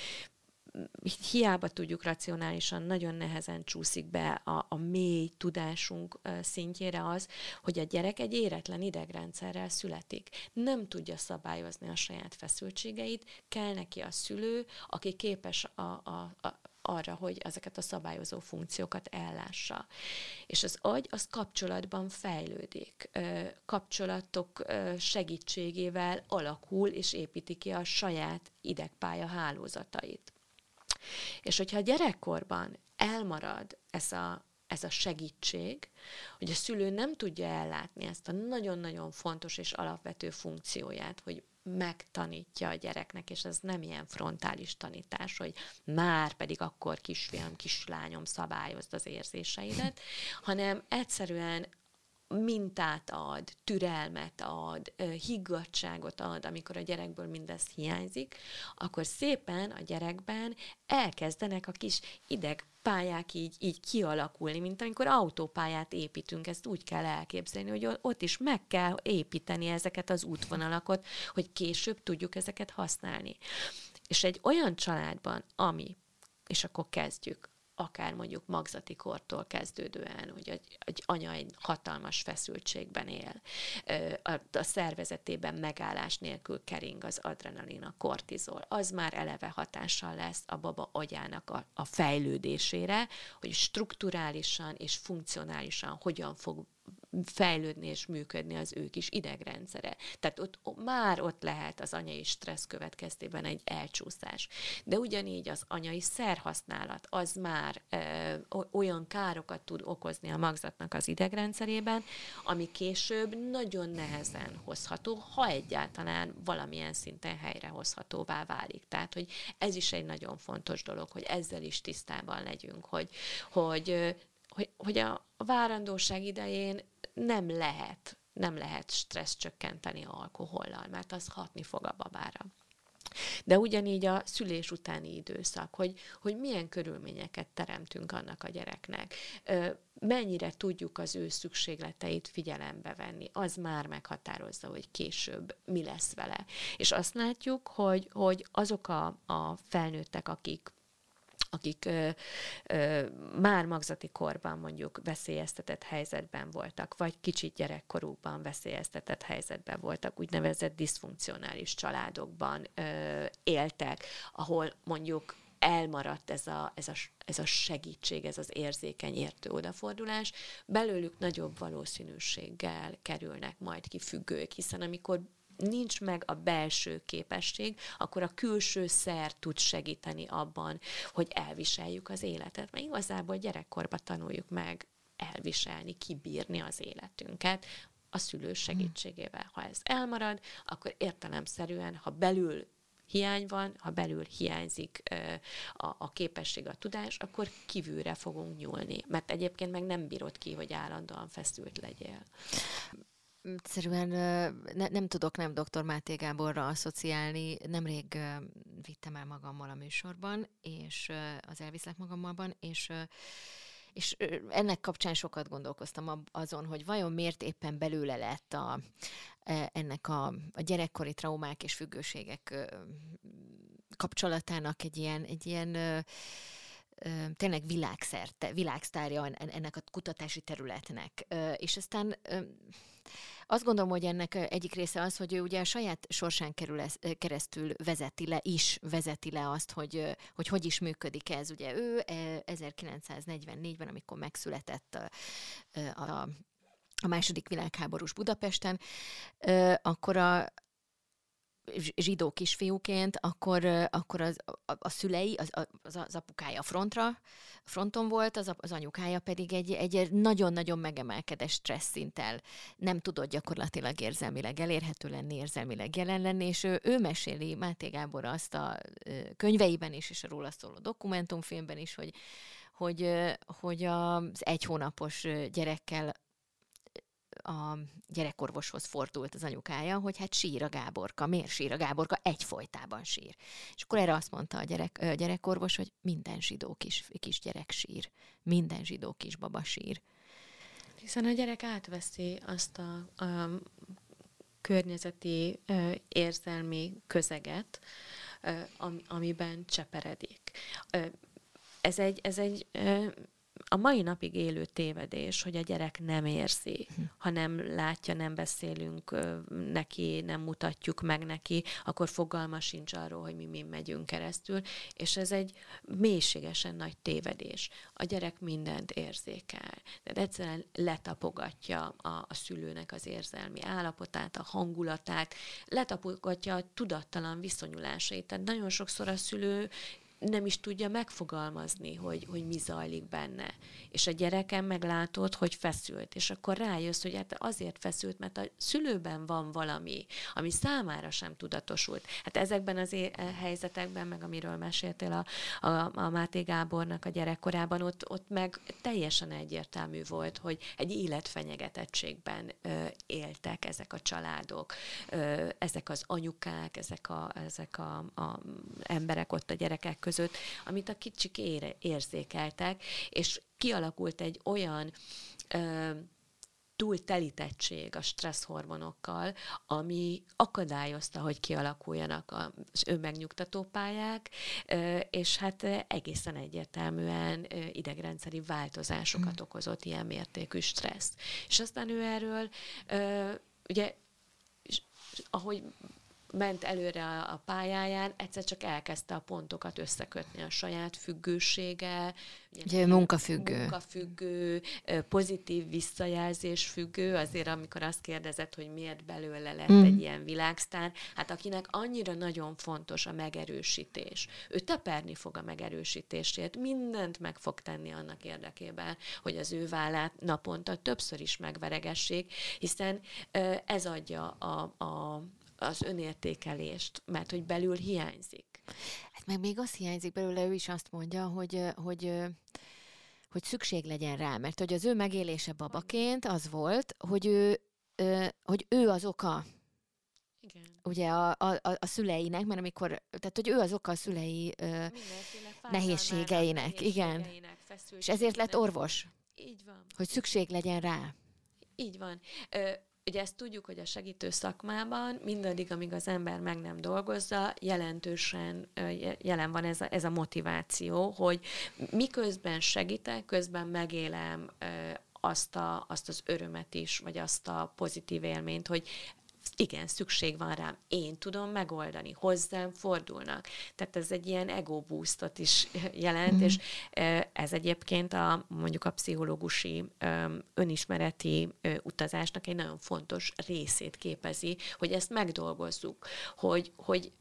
hiába tudjuk racionálisan, nagyon nehezen csúszik be a, a mély tudásunk szintjére az, hogy a gyerek egy éretlen idegrendszerrel születik. Nem tudja szabályozni a saját feszültségeit, kell neki a szülő, aki képes a, a, a arra, hogy ezeket a szabályozó funkciókat ellássa. És az agy az kapcsolatban fejlődik. Kapcsolatok segítségével alakul és építi ki a saját idegpálya hálózatait. És hogyha gyerekkorban elmarad ez a, ez a segítség, hogy a szülő nem tudja ellátni ezt a nagyon-nagyon fontos és alapvető funkcióját, hogy megtanítja a gyereknek, és ez nem ilyen frontális tanítás, hogy már pedig akkor kisfiam, kislányom szabályozd az érzéseidet, hanem egyszerűen mintát ad, türelmet ad, higgadságot ad, amikor a gyerekből mindez hiányzik, akkor szépen a gyerekben elkezdenek a kis ideg pályák így, így kialakulni, mint amikor autópályát építünk, ezt úgy kell elképzelni, hogy ott is meg kell építeni ezeket az útvonalakat, hogy később tudjuk ezeket használni. És egy olyan családban, ami, és akkor kezdjük, akár mondjuk magzati kortól kezdődően, hogy egy, egy anya egy hatalmas feszültségben él, a, a szervezetében megállás nélkül kering az adrenalin, a kortizol, az már eleve hatással lesz a baba agyának a, a fejlődésére, hogy strukturálisan és funkcionálisan hogyan fog fejlődni és működni az ő kis idegrendszere. Tehát ott, már ott lehet az anyai stressz következtében egy elcsúszás. De ugyanígy az anyai szerhasználat, az már ö, olyan károkat tud okozni a magzatnak az idegrendszerében, ami később nagyon nehezen hozható, ha egyáltalán valamilyen szinten helyrehozhatóvá válik. Tehát, hogy ez is egy nagyon fontos dolog, hogy ezzel is tisztában legyünk, hogy, hogy hogy, hogy a várandóság idején nem lehet, nem lehet stressz csökkenteni alkohollal, mert az hatni fog a babára. De ugyanígy a szülés utáni időszak, hogy, hogy milyen körülményeket teremtünk annak a gyereknek, mennyire tudjuk az ő szükségleteit figyelembe venni, az már meghatározza, hogy később mi lesz vele. És azt látjuk, hogy, hogy azok a, a felnőttek, akik akik ö, ö, már magzati korban mondjuk veszélyeztetett helyzetben voltak, vagy kicsit gyerekkorukban veszélyeztetett helyzetben voltak, úgynevezett diszfunkcionális családokban ö, éltek, ahol mondjuk elmaradt ez a, ez, a, ez a segítség, ez az érzékeny értő odafordulás, belőlük nagyobb valószínűséggel kerülnek majd ki függők, hiszen amikor nincs meg a belső képesség, akkor a külső szer tud segíteni abban, hogy elviseljük az életet. Mert igazából gyerekkorban tanuljuk meg elviselni, kibírni az életünket, a szülő segítségével. Ha ez elmarad, akkor értelemszerűen, ha belül hiány van, ha belül hiányzik a, a képesség, a tudás, akkor kívülre fogunk nyúlni, mert egyébként meg nem bírod ki, hogy állandóan feszült legyél egyszerűen ne, nem tudok nem dr. Máté Gáborra asszociálni. Nemrég vittem el magammal a műsorban, és az elviszlek magammalban, és és ennek kapcsán sokat gondolkoztam azon, hogy vajon miért éppen belőle lett a, e, ennek a, a gyerekkori traumák és függőségek kapcsolatának egy ilyen, egy ilyen tényleg világszerte, világsztárja ennek a kutatási területnek. És aztán azt gondolom, hogy ennek egyik része az, hogy ő ugye a saját sorsán kerül ez, keresztül vezeti le, is vezeti le azt, hogy, hogy hogy is működik ez. Ugye ő 1944-ben, amikor megszületett a, a a második világháborús Budapesten, akkor a, zsidó kisfiúként, akkor, akkor az, a, a szülei, az, az, az apukája frontra, fronton volt, az, az anyukája pedig egy, egy nagyon-nagyon megemelkedett stressz szinttel. Nem tudott gyakorlatilag érzelmileg elérhető lenni, érzelmileg jelen lenni, és ő, ő meséli Máté Gábor azt a könyveiben is, és a róla szóló dokumentumfilmben is, hogy, hogy, hogy az egy hónapos gyerekkel a gyerekorvoshoz fordult az anyukája, hogy hát sír a Gáborka. Miért sír a Gáborka? Egyfolytában sír. És akkor erre azt mondta a gyerek, a gyerekorvos, hogy minden zsidó kis, kisgyerek sír. Minden zsidó kisbaba sír. Hiszen a gyerek átveszi azt a, a környezeti ö, érzelmi közeget, amiben cseperedik. Ez egy, ez egy a mai napig élő tévedés, hogy a gyerek nem érzi, ha nem látja, nem beszélünk neki, nem mutatjuk meg neki, akkor fogalma sincs arról, hogy mi mi megyünk keresztül, és ez egy mélységesen nagy tévedés. A gyerek mindent érzékel, de egyszerűen letapogatja a, a szülőnek az érzelmi állapotát, a hangulatát, letapogatja a tudattalan viszonyulásait. Tehát nagyon sokszor a szülő nem is tudja megfogalmazni, hogy, hogy mi zajlik benne. És a gyerekem meglátod, hogy feszült, és akkor rájössz, hogy hát azért feszült, mert a szülőben van valami, ami számára sem tudatosult. Hát ezekben az é- e, helyzetekben, meg amiről meséltél a, a, a Máté Gábornak a gyerekkorában, ott, ott meg teljesen egyértelmű volt, hogy egy életfenyegetettségben ö, éltek ezek a családok, ö, ezek az anyukák, ezek a, ezek a, a emberek ott a gyerekek között, között, amit a kicsik ére, érzékeltek, és kialakult egy olyan ö, túltelítettség a stresszhormonokkal, ami akadályozta, hogy kialakuljanak az önmegnyugtató pályák, és hát egészen egyértelműen idegrendszeri változásokat mm. okozott ilyen mértékű stressz. És aztán ő erről, ugye, ahogy ment előre a, pályáján, egyszer csak elkezdte a pontokat összekötni a saját függősége. Ugye munkafüggő. Munkafüggő, pozitív visszajelzés függő, azért amikor azt kérdezett, hogy miért belőle lett mm. egy ilyen világsztár, hát akinek annyira nagyon fontos a megerősítés, ő teperni fog a megerősítésért, mindent meg fog tenni annak érdekében, hogy az ő vállát naponta többször is megveregessék, hiszen ez adja a, a, az önértékelést, mert hogy belül hiányzik. Hát meg még az hiányzik belőle, ő is azt mondja, hogy, hogy hogy szükség legyen rá, mert hogy az ő megélése babaként az volt, hogy ő, hogy ő az oka igen. ugye a, a, a szüleinek, mert amikor, tehát hogy ő az oka a szülei ö, nehézségeinek, igen. És ezért lett orvos. Így van. Hogy szükség legyen rá. Így van. Ö, Ugye ezt tudjuk, hogy a segítő szakmában mindaddig, amíg az ember meg nem dolgozza, jelentősen jelen van ez a, ez a motiváció, hogy miközben segítek, közben megélem azt, a, azt az örömet is, vagy azt a pozitív élményt, hogy igen, szükség van rám, én tudom megoldani, hozzám fordulnak. Tehát ez egy ilyen ego boostot is jelent, mm. és ez egyébként a mondjuk a pszichológusi önismereti utazásnak egy nagyon fontos részét képezi, hogy ezt megdolgozzuk, hogy, hogy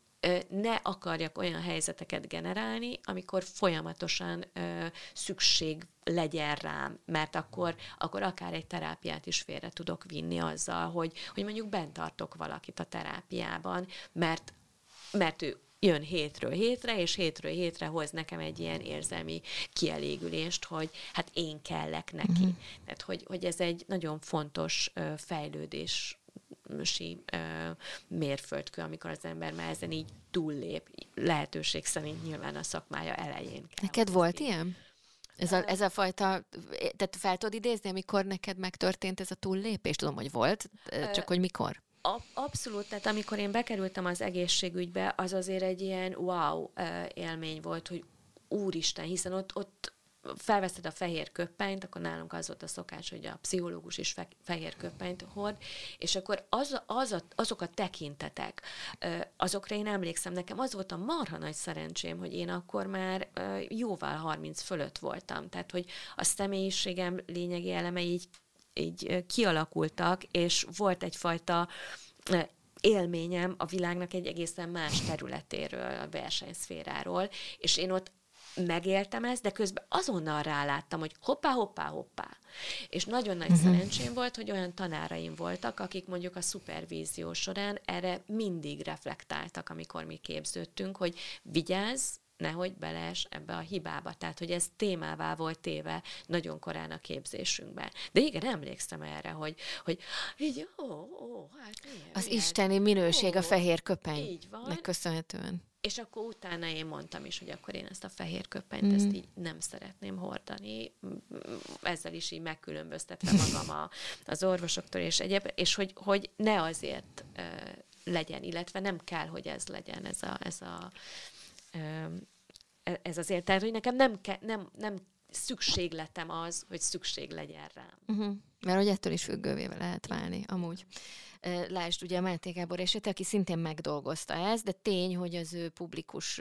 ne akarjak olyan helyzeteket generálni, amikor folyamatosan ö, szükség legyen rám, mert akkor, akkor akár egy terápiát is félre tudok vinni azzal, hogy, hogy mondjuk bent tartok valakit a terápiában, mert, mert ő jön hétről hétre, és hétről hétre hoz nekem egy ilyen érzelmi kielégülést, hogy hát én kellek neki. Mm-hmm. Tehát, hogy, hogy ez egy nagyon fontos fejlődés si mérföldkő, amikor az ember már ezen így túllép, lehetőség szerint nyilván a szakmája elején. Kell Neked volt ilyen? Ez a, ez a fajta, tehát fel tudod idézni, amikor neked megtörtént ez a túllépés? Tudom, hogy volt, csak hogy mikor? Abszolút, tehát amikor én bekerültem az egészségügybe, az azért egy ilyen wow élmény volt, hogy úristen, hiszen ott, ott felveszed a fehér köppenyt, akkor nálunk az volt a szokás, hogy a pszichológus is fe, fehér köppenyt hord, és akkor az, az a, azok a tekintetek, azokra én emlékszem, nekem az volt a marha nagy szerencsém, hogy én akkor már jóval 30 fölött voltam, tehát hogy a személyiségem lényegi elemei így, így kialakultak, és volt egyfajta élményem a világnak egy egészen más területéről, a versenyszféráról, és én ott megéltem ezt, de közben azonnal ráláttam, hogy hoppá, hoppá, hoppá. És nagyon nagy uh-huh. szerencsém volt, hogy olyan tanáraim voltak, akik mondjuk a szupervízió során erre mindig reflektáltak, amikor mi képződtünk, hogy vigyázz, nehogy belees ebbe a hibába. Tehát, hogy ez témává volt téve nagyon korán a képzésünkben. De igen, emlékszem erre, hogy, hogy így, ó, ó, hát milyen, Az milyen, isteni minőség ó, a fehér köpeny. köszönhetően. És akkor utána én mondtam is, hogy akkor én ezt a fehér köpenyt, mm. ezt így nem szeretném hordani, ezzel is így megkülönböztetve magam a, az orvosoktól és egyéb, és hogy, hogy ne azért uh, legyen, illetve nem kell, hogy ez legyen, ez a, ez a ez azért, tehát, hogy nekem nem, ke, nem, nem szükségletem az, hogy szükség legyen rám. Uh-huh. Mert hogy ettől is függővé lehet válni, amúgy. Lásd, ugye a Máté Gábor esete, aki szintén megdolgozta ezt, de tény, hogy az ő publikus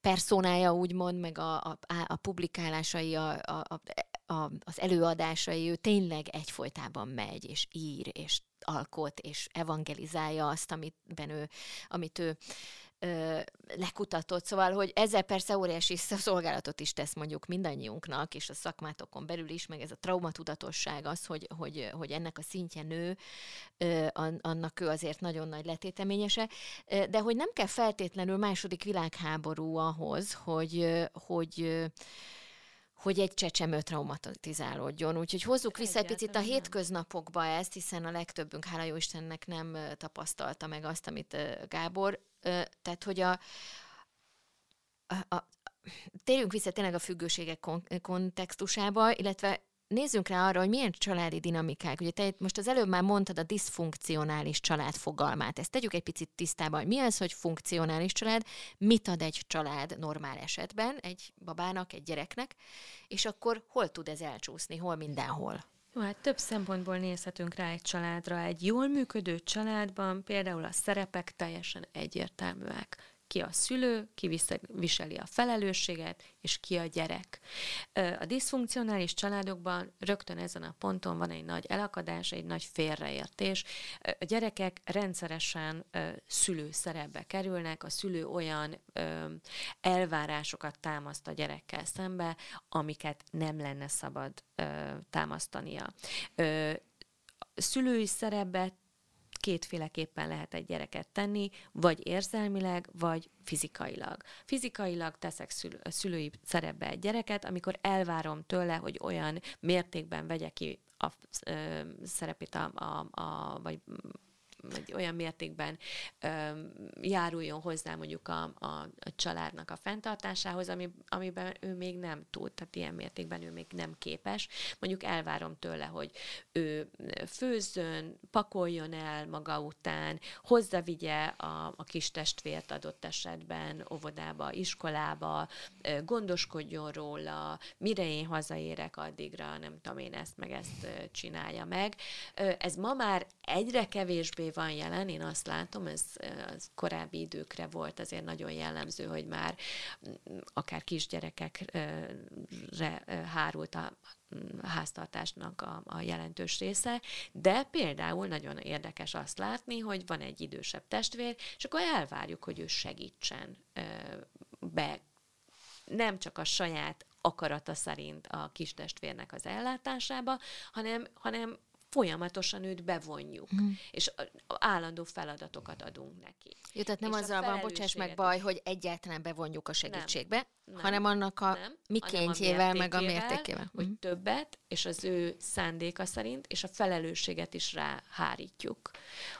personája úgymond, meg a, a, a publikálásai, a, a, a, az előadásai, ő tényleg egyfolytában megy, és ír, és alkot, és evangelizálja azt, amit, ő, amit ő ö, lekutatott, szóval, hogy ezzel persze óriási szolgálatot is tesz mondjuk mindannyiunknak, és a szakmátokon belül is, meg ez a traumatudatosság az, hogy, hogy, hogy ennek a szintje nő, ö, annak ő azért nagyon nagy letéteményese, de hogy nem kell feltétlenül második világháború ahhoz, hogy, hogy hogy egy csecsemő traumatizálódjon. Úgyhogy hozzuk vissza egy picit a hétköznapokba ezt, hiszen a legtöbbünk, hála jó Istennek nem tapasztalta meg azt, amit Gábor tehát, hogy a, a, a térjünk vissza tényleg a függőségek kon- kontextusába, illetve nézzünk rá arra, hogy milyen családi dinamikák. Ugye te most az előbb már mondtad a diszfunkcionális család fogalmát. Ezt tegyük egy picit tisztába, hogy mi az, hogy funkcionális család, mit ad egy család normál esetben, egy babának, egy gyereknek, és akkor hol tud ez elcsúszni, hol mindenhol. Jó, hát több szempontból nézhetünk rá egy családra. Egy jól működő családban például a szerepek teljesen egyértelműek ki a szülő, ki viseli a felelősséget, és ki a gyerek. A diszfunkcionális családokban rögtön ezen a ponton van egy nagy elakadás, egy nagy félreértés. A gyerekek rendszeresen szülő szerepbe kerülnek, a szülő olyan elvárásokat támaszt a gyerekkel szembe, amiket nem lenne szabad támasztania szülői szerepbe kétféleképpen lehet egy gyereket tenni, vagy érzelmileg, vagy fizikailag. Fizikailag teszek szül- szülői szerepbe egy gyereket, amikor elvárom tőle, hogy olyan mértékben vegye ki a ö, szerepét, a, a, a, vagy vagy olyan mértékben járuljon hozzá mondjuk a, a, a családnak a fenntartásához, ami, amiben ő még nem tud, tehát ilyen mértékben ő még nem képes. Mondjuk elvárom tőle, hogy ő főzzön, pakoljon el maga után, hozzavigye a, a kis testvért adott esetben óvodába, iskolába, gondoskodjon róla, mire én hazaérek addigra, nem tudom én ezt meg ezt csinálja meg. Ez ma már egyre kevésbé van jelen, én azt látom, ez az korábbi időkre volt azért nagyon jellemző, hogy már mm, akár kisgyerekekre hárult a mm, háztartásnak a, a jelentős része, de például nagyon érdekes azt látni, hogy van egy idősebb testvér, és akkor elvárjuk, hogy ő segítsen be. Nem csak a saját akarata szerint a kis testvérnek az ellátásába, hanem, hanem folyamatosan őt bevonjuk, mm. és állandó feladatokat adunk neki. Jó, tehát nem és azzal van, bocsáss meg baj, hogy egyáltalán bevonjuk a segítségbe, nem, hanem annak a nem, mikéntjével, a meg a mértékével. Hogy mm. többet, és az ő szándéka szerint, és a felelősséget is ráhárítjuk,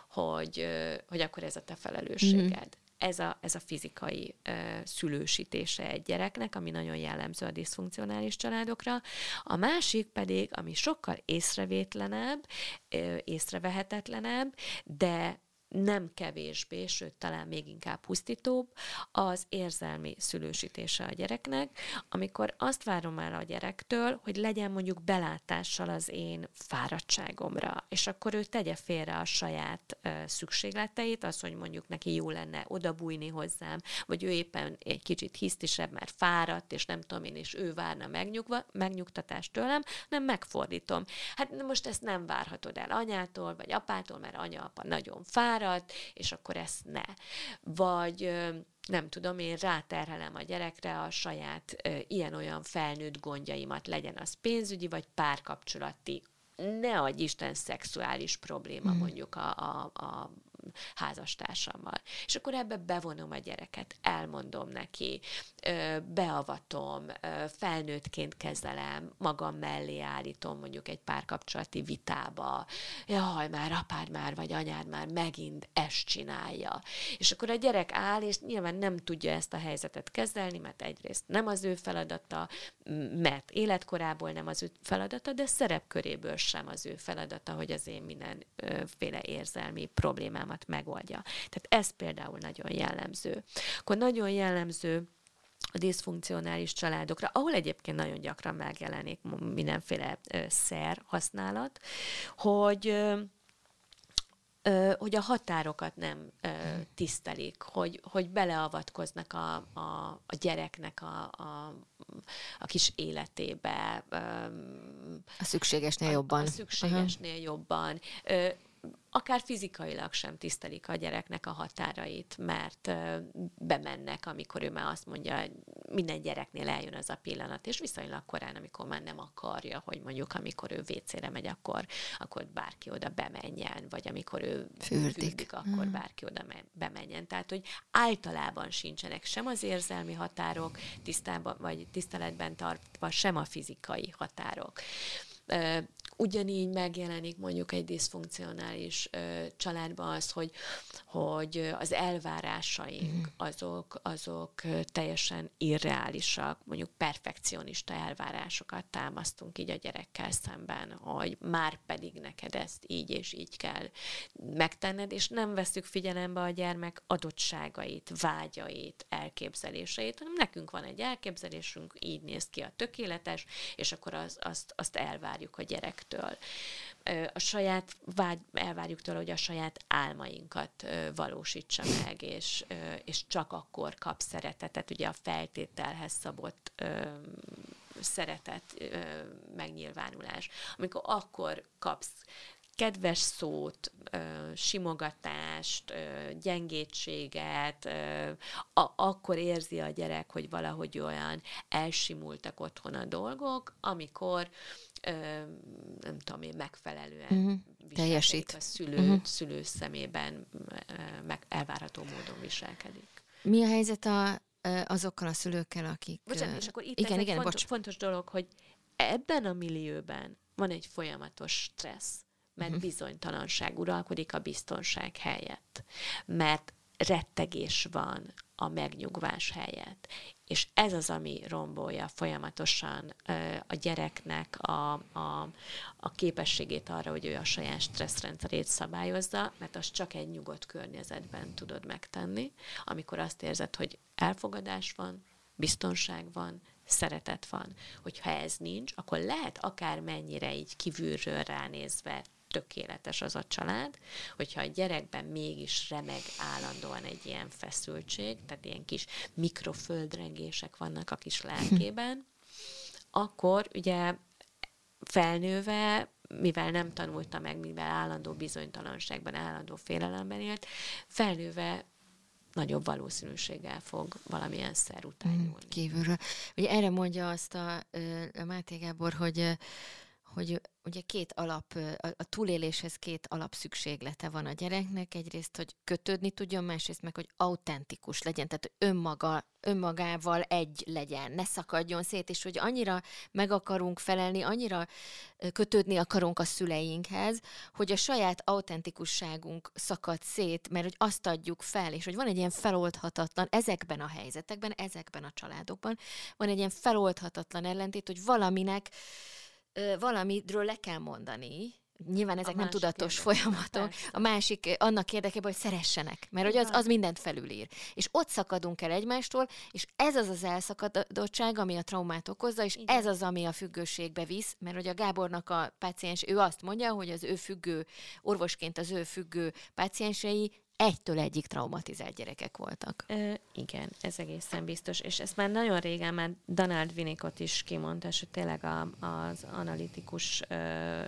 hogy, hogy akkor ez a te felelősséged. Mm ez a, ez a fizikai ö, szülősítése egy gyereknek, ami nagyon jellemző a diszfunkcionális családokra. A másik pedig, ami sokkal észrevétlenebb, ö, észrevehetetlenebb, de nem kevésbé, sőt talán még inkább pusztítóbb, az érzelmi szülősítése a gyereknek, amikor azt várom el a gyerektől, hogy legyen mondjuk belátással az én fáradtságomra, és akkor ő tegye félre a saját ö, szükségleteit, az, hogy mondjuk neki jó lenne odabújni hozzám, vagy ő éppen egy kicsit hisztisebb, mert fáradt, és nem tudom én, és ő várna megnyugva, megnyugtatást tőlem, nem megfordítom. Hát most ezt nem várhatod el anyától, vagy apától, mert anya-apa nagyon fáradt, és akkor ezt ne. Vagy nem tudom, én ráterhelem a gyerekre a saját ilyen-olyan felnőtt gondjaimat, legyen az pénzügyi vagy párkapcsolati ne adj Isten szexuális probléma mm. mondjuk a, a, a házastársammal. És akkor ebbe bevonom a gyereket, elmondom neki, beavatom, felnőttként kezelem, magam mellé állítom mondjuk egy párkapcsolati vitába, jaj, már apád már, vagy anyád már megint ezt csinálja. És akkor a gyerek áll, és nyilván nem tudja ezt a helyzetet kezelni, mert egyrészt nem az ő feladata, mert életkorából nem az ő feladata, de szerepköréből sem az ő feladata, hogy az én mindenféle érzelmi problémámat megoldja. Tehát ez például nagyon jellemző. Akkor nagyon jellemző a diszfunkcionális családokra, ahol egyébként nagyon gyakran megjelenik mindenféle szer használat, hogy hogy a határokat nem tisztelik, hogy, hogy beleavatkoznak a, a, a gyereknek a, a, a kis életébe. A szükségesnél jobban. A, a szükségesnél uh-huh. jobban. Akár fizikailag sem tisztelik a gyereknek a határait, mert bemennek, amikor ő már azt mondja, minden gyereknél eljön az a pillanat, és viszonylag korán, amikor már nem akarja, hogy mondjuk amikor ő WC-re megy, akkor, akkor bárki oda bemenjen, vagy amikor ő fürdik, fürdik akkor mm. bárki oda bemenjen. Tehát, hogy általában sincsenek sem az érzelmi határok tisztában, vagy tiszteletben tartva, sem a fizikai határok. Ugyanígy megjelenik mondjuk egy diszfunkcionális családban az, hogy, hogy az elvárásaink mm. azok, azok teljesen irreálisak, mondjuk perfekcionista elvárásokat támasztunk így a gyerekkel szemben, hogy már pedig neked ezt így és így kell megtenned, és nem veszük figyelembe a gyermek adottságait, vágyait, elképzeléseit, hanem nekünk van egy elképzelésünk, így néz ki a tökéletes, és akkor az, azt, azt elvárjuk a gyerek gyerektől. A saját, vágy, elvárjuk tőle, hogy a saját álmainkat valósítsa meg, és, és csak akkor kap szeretetet, ugye a feltételhez szabott szeretet megnyilvánulás. Amikor akkor kapsz kedves szót, simogatást, gyengétséget, akkor érzi a gyerek, hogy valahogy olyan elsimultak otthon a dolgok, amikor nem tudom én, megfelelően uh-huh. teljesít. A szülő, uh-huh. szülő szemében meg elvárható módon viselkedik. Mi a helyzet a, azokkal a szülőkkel, akik... Bocsánat, és akkor itt igen, ez igen, egy fontos, fontos dolog, hogy ebben a millióben van egy folyamatos stressz, mert uh-huh. bizonytalanság uralkodik a biztonság helyett, mert rettegés van a megnyugvás helyett. És ez az, ami rombolja folyamatosan a gyereknek a, a, a képességét arra, hogy ő a saját stresszrendszerét szabályozza, mert azt csak egy nyugodt környezetben tudod megtenni, amikor azt érzed, hogy elfogadás van, biztonság van, szeretet van. Hogyha ez nincs, akkor lehet akár mennyire így kívülről ránézve tökéletes az a család, hogyha a gyerekben mégis remeg állandóan egy ilyen feszültség, tehát ilyen kis mikroföldrengések vannak a kis lelkében, akkor ugye felnőve, mivel nem tanulta meg, mivel állandó bizonytalanságban, állandó félelemben élt, felnőve nagyobb valószínűséggel fog valamilyen szer után mm, nyúlni. Kívülről. Ugye erre mondja azt a, a Máté Gábor, hogy hogy ugye két alap, a túléléshez két alapszükséglete van a gyereknek. Egyrészt, hogy kötődni tudjon, másrészt meg, hogy autentikus legyen, tehát önmaga, önmagával egy legyen, ne szakadjon szét, és hogy annyira meg akarunk felelni, annyira kötődni akarunk a szüleinkhez, hogy a saját autentikusságunk szakad szét, mert hogy azt adjuk fel, és hogy van egy ilyen feloldhatatlan, ezekben a helyzetekben, ezekben a családokban, van egy ilyen feloldhatatlan ellentét, hogy valaminek valamiről le kell mondani, Nyilván ezek nem tudatos folyamatok. Persze. A másik annak érdekében, hogy szeressenek, mert hogy az, az mindent felülír. És ott szakadunk el egymástól, és ez az az elszakadottság, ami a traumát okozza, és Igen. ez az, ami a függőségbe visz, mert hogy a Gábornak a páciens, ő azt mondja, hogy az ő függő, orvosként az ő függő páciensei egytől egyik traumatizált gyerekek voltak. Ö, igen, ez egészen biztos. És ezt már nagyon régen már Donald Winnicott is kimondta, és tényleg a, az analitikus, ö,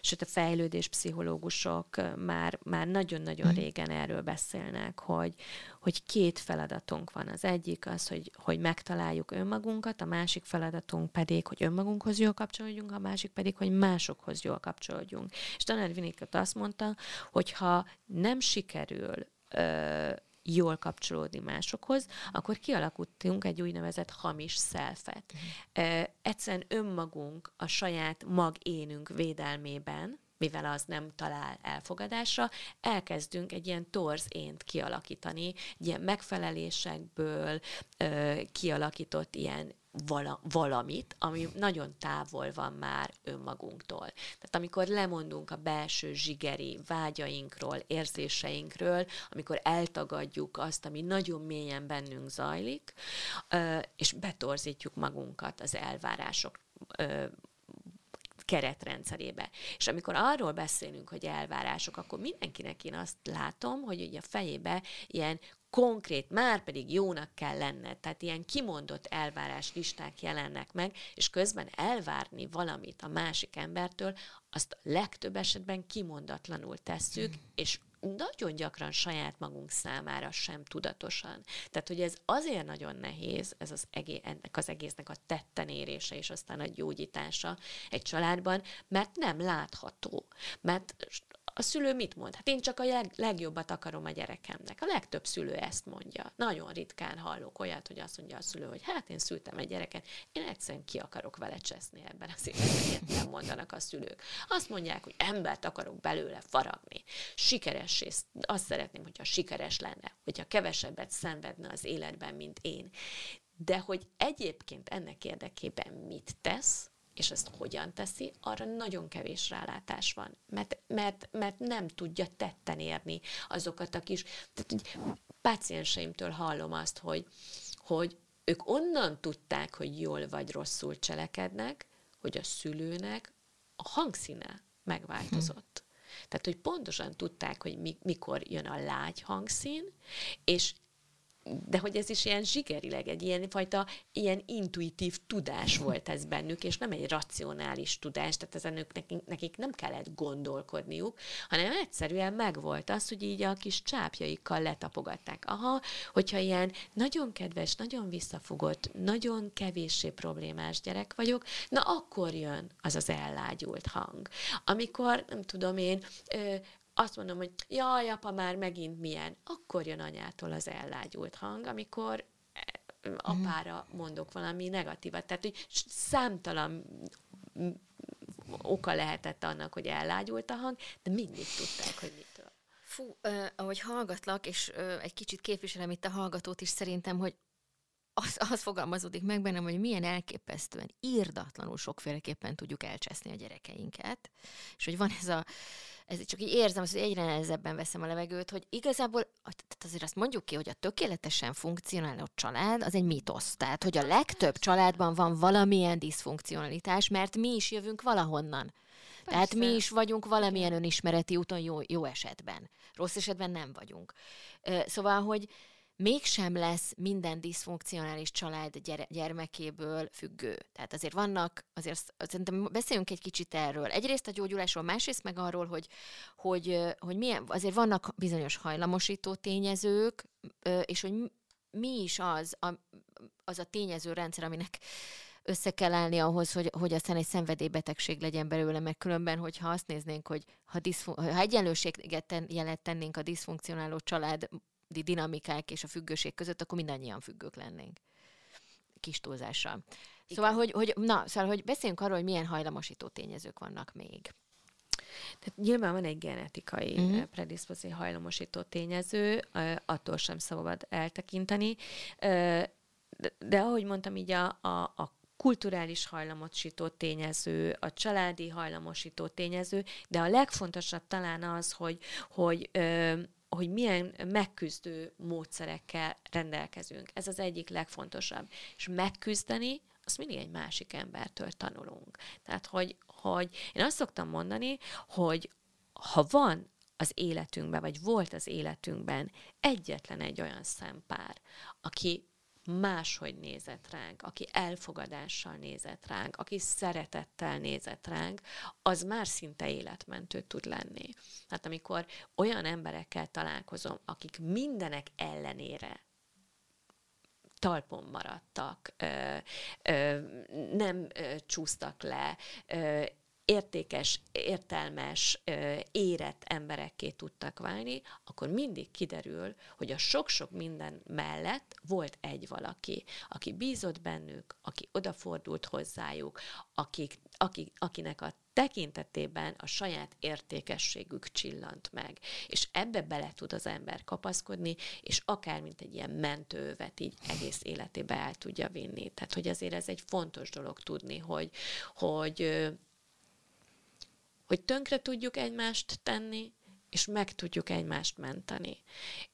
sőt a fejlődés pszichológusok már, már nagyon-nagyon mm. régen erről beszélnek, hogy, hogy két feladatunk van. Az egyik az, hogy, hogy megtaláljuk önmagunkat, a másik feladatunk pedig, hogy önmagunkhoz jól kapcsolódjunk, a másik pedig, hogy másokhoz jól kapcsolódjunk. És Donald Winnicott azt mondta, hogy ha nem sikerül ö, jól kapcsolódni másokhoz, akkor kialakultunk egy úgynevezett hamis szelfet. Uh, egyszerűen önmagunk a saját magénünk védelmében, mivel az nem talál elfogadásra, elkezdünk egy ilyen torz ént kialakítani, egy ilyen megfelelésekből ö, kialakított ilyen vala, valamit, ami nagyon távol van már önmagunktól. Tehát amikor lemondunk a belső zsigeri vágyainkról, érzéseinkről, amikor eltagadjuk azt, ami nagyon mélyen bennünk zajlik, és betorzítjuk magunkat az elvárások keretrendszerébe. És amikor arról beszélünk, hogy elvárások, akkor mindenkinek én azt látom, hogy ugye a fejébe ilyen konkrét, már pedig jónak kell lenne, tehát ilyen kimondott elvárás listák jelennek meg, és közben elvárni valamit a másik embertől, azt legtöbb esetben kimondatlanul tesszük, mm. és nagyon gyakran saját magunk számára sem tudatosan. Tehát, hogy ez azért nagyon nehéz, ez az egész, ennek az egésznek a tettenérése és aztán a gyógyítása egy családban, mert nem látható. Mert a szülő mit mond? Hát én csak a leg, legjobbat akarom a gyerekemnek. A legtöbb szülő ezt mondja. Nagyon ritkán hallok olyat, hogy azt mondja a szülő, hogy hát én szültem egy gyereket, én egyszerűen ki akarok vele cseszni ebben az életben, nem mondanak a szülők. Azt mondják, hogy embert akarok belőle faragni. Sikeres, és azt szeretném, hogyha sikeres lenne, hogyha kevesebbet szenvedne az életben, mint én. De hogy egyébként ennek érdekében mit tesz, és ezt hogyan teszi, arra nagyon kevés rálátás van, mert, mert, mert nem tudja tetten érni azokat a kis... Tehát, pácienseimtől hallom azt, hogy, hogy ők onnan tudták, hogy jól vagy rosszul cselekednek, hogy a szülőnek a hangszíne megváltozott. Hm. Tehát, hogy pontosan tudták, hogy mi, mikor jön a lágy hangszín, és de hogy ez is ilyen zsigerileg, egy ilyen fajta ilyen intuitív tudás volt ez bennük, és nem egy racionális tudás, tehát ezen ők nekik, nekik nem kellett gondolkodniuk, hanem egyszerűen megvolt az, hogy így a kis csápjaikkal letapogatták. Aha, hogyha ilyen nagyon kedves, nagyon visszafogott, nagyon kevéssé problémás gyerek vagyok, na akkor jön az az ellágyult hang. Amikor, nem tudom én, azt mondom, hogy jaj, apa, már megint milyen, akkor jön anyától az ellágyult hang, amikor eh, apára mondok valami negatívat. Tehát, hogy számtalan oka lehetett annak, hogy ellágyult a hang, de mindig tudták, hogy mitől. Fú, uh, ahogy hallgatlak, és uh, egy kicsit képviselem itt a hallgatót is, szerintem, hogy az, az fogalmazódik meg bennem, hogy milyen elképesztően, írdatlanul sokféleképpen tudjuk elcseszni a gyerekeinket, és hogy van ez a ez csak így érzem, hogy egyre nehezebben veszem a levegőt, hogy igazából, tehát azért azt mondjuk ki, hogy a tökéletesen funkcionáló család az egy mítosz. Tehát, hogy a legtöbb családban van valamilyen diszfunkcionalitás, mert mi is jövünk valahonnan. Persze. Tehát mi is vagyunk valamilyen önismereti úton jó, jó esetben. Rossz esetben nem vagyunk. Szóval, hogy mégsem lesz minden diszfunkcionális család gyere, gyermekéből függő. Tehát azért vannak, azért szerintem beszéljünk egy kicsit erről. Egyrészt a gyógyulásról, másrészt meg arról, hogy, hogy, hogy milyen, azért vannak bizonyos hajlamosító tényezők, és hogy mi is az a, az a tényező rendszer, aminek össze kell állni ahhoz, hogy, hogy aztán egy szenvedélybetegség legyen belőle, meg különben, hogyha azt néznénk, hogy ha, diszfun- ha egyenlőséget ten, jelet tennénk a diszfunkcionáló család dinamikák és a függőség között, akkor mindannyian függők lennénk. Kis túlzással. Szóval, hogy, hogy, na, szóval, hogy beszéljünk arról, hogy milyen hajlamosító tényezők vannak még. Tehát nyilván van egy genetikai uh-huh. predispozíció hajlamosító tényező, attól sem szabad eltekinteni, de, de ahogy mondtam, így a, a, a kulturális hajlamosító tényező, a családi hajlamosító tényező, de a legfontosabb talán az, hogy, hogy hogy milyen megküzdő módszerekkel rendelkezünk. Ez az egyik legfontosabb. És megküzdeni, azt mindig egy másik embertől tanulunk. Tehát, hogy, hogy én azt szoktam mondani, hogy ha van az életünkben, vagy volt az életünkben egyetlen egy olyan szempár, aki máshogy nézett ránk, aki elfogadással nézett ránk, aki szeretettel nézett ránk, az már szinte életmentő tud lenni. Hát amikor olyan emberekkel találkozom, akik mindenek ellenére talpon maradtak, ö, ö, nem ö, csúsztak le, ö, értékes, értelmes, érett emberekké tudtak válni, akkor mindig kiderül, hogy a sok-sok minden mellett volt egy valaki, aki bízott bennük, aki odafordult hozzájuk, akik, akik, akinek a tekintetében a saját értékességük csillant meg. És ebbe bele tud az ember kapaszkodni, és akár mint egy ilyen mentővet így egész életébe el tudja vinni. Tehát, hogy azért ez egy fontos dolog tudni, hogy, hogy hogy tönkre tudjuk egymást tenni, és meg tudjuk egymást menteni.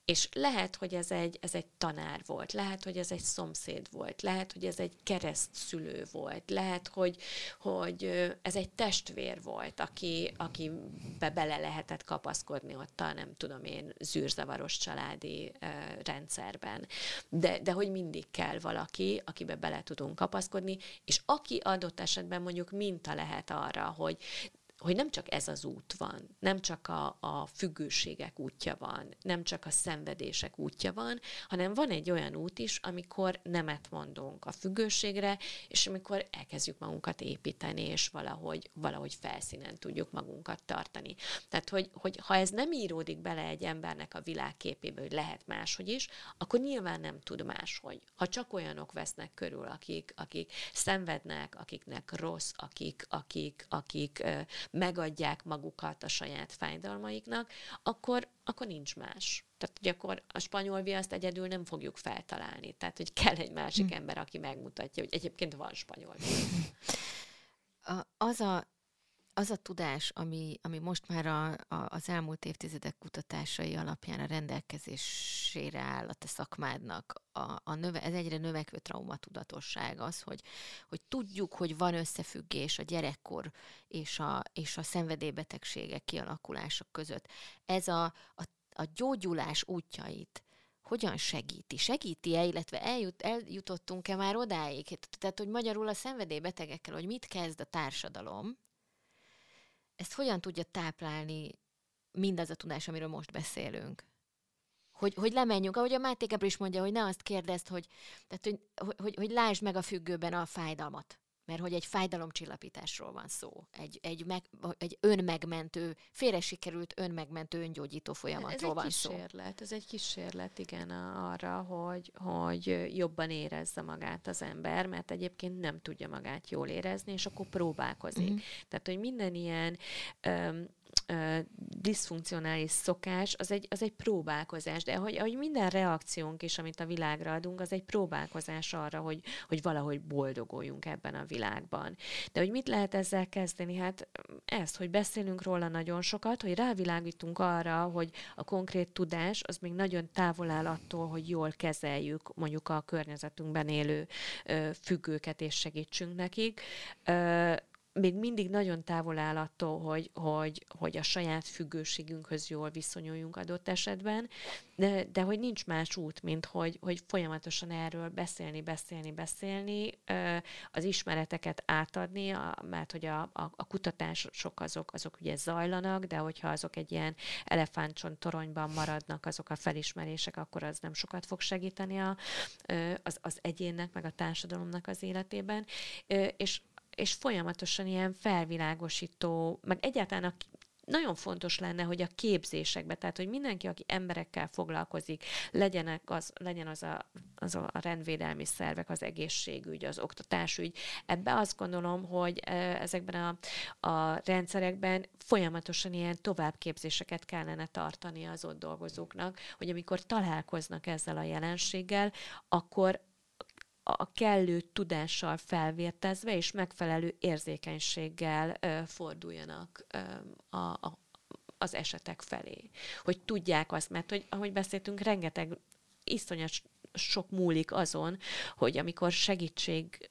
És lehet, hogy ez egy, ez egy tanár volt, lehet, hogy ez egy szomszéd volt, lehet, hogy ez egy kereszt szülő volt, lehet, hogy, hogy ez egy testvér volt, aki, aki be bele lehetett kapaszkodni ott a, nem tudom én, zűrzavaros családi uh, rendszerben. De, de hogy mindig kell valaki, akibe bele tudunk kapaszkodni, és aki adott esetben mondjuk minta lehet arra, hogy hogy nem csak ez az út van, nem csak a, a függőségek útja van, nem csak a szenvedések útja van, hanem van egy olyan út is, amikor nemet mondunk a függőségre, és amikor elkezdjük magunkat építeni, és valahogy, valahogy felszínen tudjuk magunkat tartani. Tehát, hogy, hogy ha ez nem íródik bele egy embernek a világképébe, hogy lehet máshogy is, akkor nyilván nem tud máshogy. Ha csak olyanok vesznek körül, akik, akik szenvednek, akiknek rossz, akik, akik, akik megadják magukat a saját fájdalmaiknak, akkor, akkor nincs más. Tehát, hogy akkor a spanyol viaszt egyedül nem fogjuk feltalálni. Tehát, hogy kell egy másik hm. ember, aki megmutatja, hogy egyébként van spanyol viasz. Az a az a tudás, ami, ami most már a, a, az elmúlt évtizedek kutatásai alapján a rendelkezésére áll a te szakmádnak, a, a növe, ez egyre növekvő traumatudatosság az, hogy, hogy tudjuk, hogy van összefüggés a gyerekkor és a, és a szenvedélybetegségek kialakulása között. Ez a, a, a gyógyulás útjait hogyan segíti? Segíti-e, illetve eljut, eljutottunk-e már odáig? Tehát, hogy magyarul a szenvedélybetegekkel, hogy mit kezd a társadalom, ezt hogyan tudja táplálni mindaz a tudás, amiről most beszélünk? Hogy, hogy lemenjünk, ahogy a Máté Gabriel is mondja, hogy ne azt kérdezd, hogy, tehát, hogy, hogy, hogy lásd meg a függőben a fájdalmat mert hogy egy fájdalomcsillapításról van szó, egy, egy, meg, egy önmegmentő, félre sikerült önmegmentő, öngyógyító folyamatról van szó. Ez egy kísérlet, ez egy kísérlet, igen, arra, hogy, hogy jobban érezze magát az ember, mert egyébként nem tudja magát jól érezni, és akkor próbálkozik. Mm-hmm. Tehát, hogy minden ilyen um, diszfunkcionális szokás, az egy, az egy próbálkozás, de ahogy, ahogy minden reakciónk is, amit a világra adunk, az egy próbálkozás arra, hogy, hogy valahogy boldoguljunk ebben a világban. De hogy mit lehet ezzel kezdeni? Hát ezt, hogy beszélünk róla nagyon sokat, hogy rávilágítunk arra, hogy a konkrét tudás az még nagyon távol áll attól, hogy jól kezeljük mondjuk a környezetünkben élő ö, függőket és segítsünk nekik. Ö, még mindig nagyon távol áll attól, hogy, hogy, hogy a saját függőségünkhöz jól viszonyuljunk adott esetben, de, de hogy nincs más út, mint hogy, hogy folyamatosan erről beszélni, beszélni, beszélni, az ismereteket átadni, mert hogy a, a, a kutatások azok, azok ugye zajlanak, de hogyha azok egy ilyen elefántcsont toronyban maradnak azok a felismerések, akkor az nem sokat fog segíteni a, az, az egyénnek, meg a társadalomnak az életében. És és folyamatosan ilyen felvilágosító, meg egyáltalán a nagyon fontos lenne, hogy a képzésekbe, tehát hogy mindenki, aki emberekkel foglalkozik, legyenek az, legyen az a, az a rendvédelmi szervek, az egészségügy, az oktatásügy, ebbe azt gondolom, hogy ezekben a, a rendszerekben folyamatosan ilyen továbbképzéseket kellene tartani az ott dolgozóknak, hogy amikor találkoznak ezzel a jelenséggel, akkor a kellő tudással felvértezve és megfelelő érzékenységgel ö, forduljanak ö, a, a, az esetek felé. Hogy tudják azt, mert hogy ahogy beszéltünk, rengeteg iszonyat sok múlik azon, hogy amikor segítség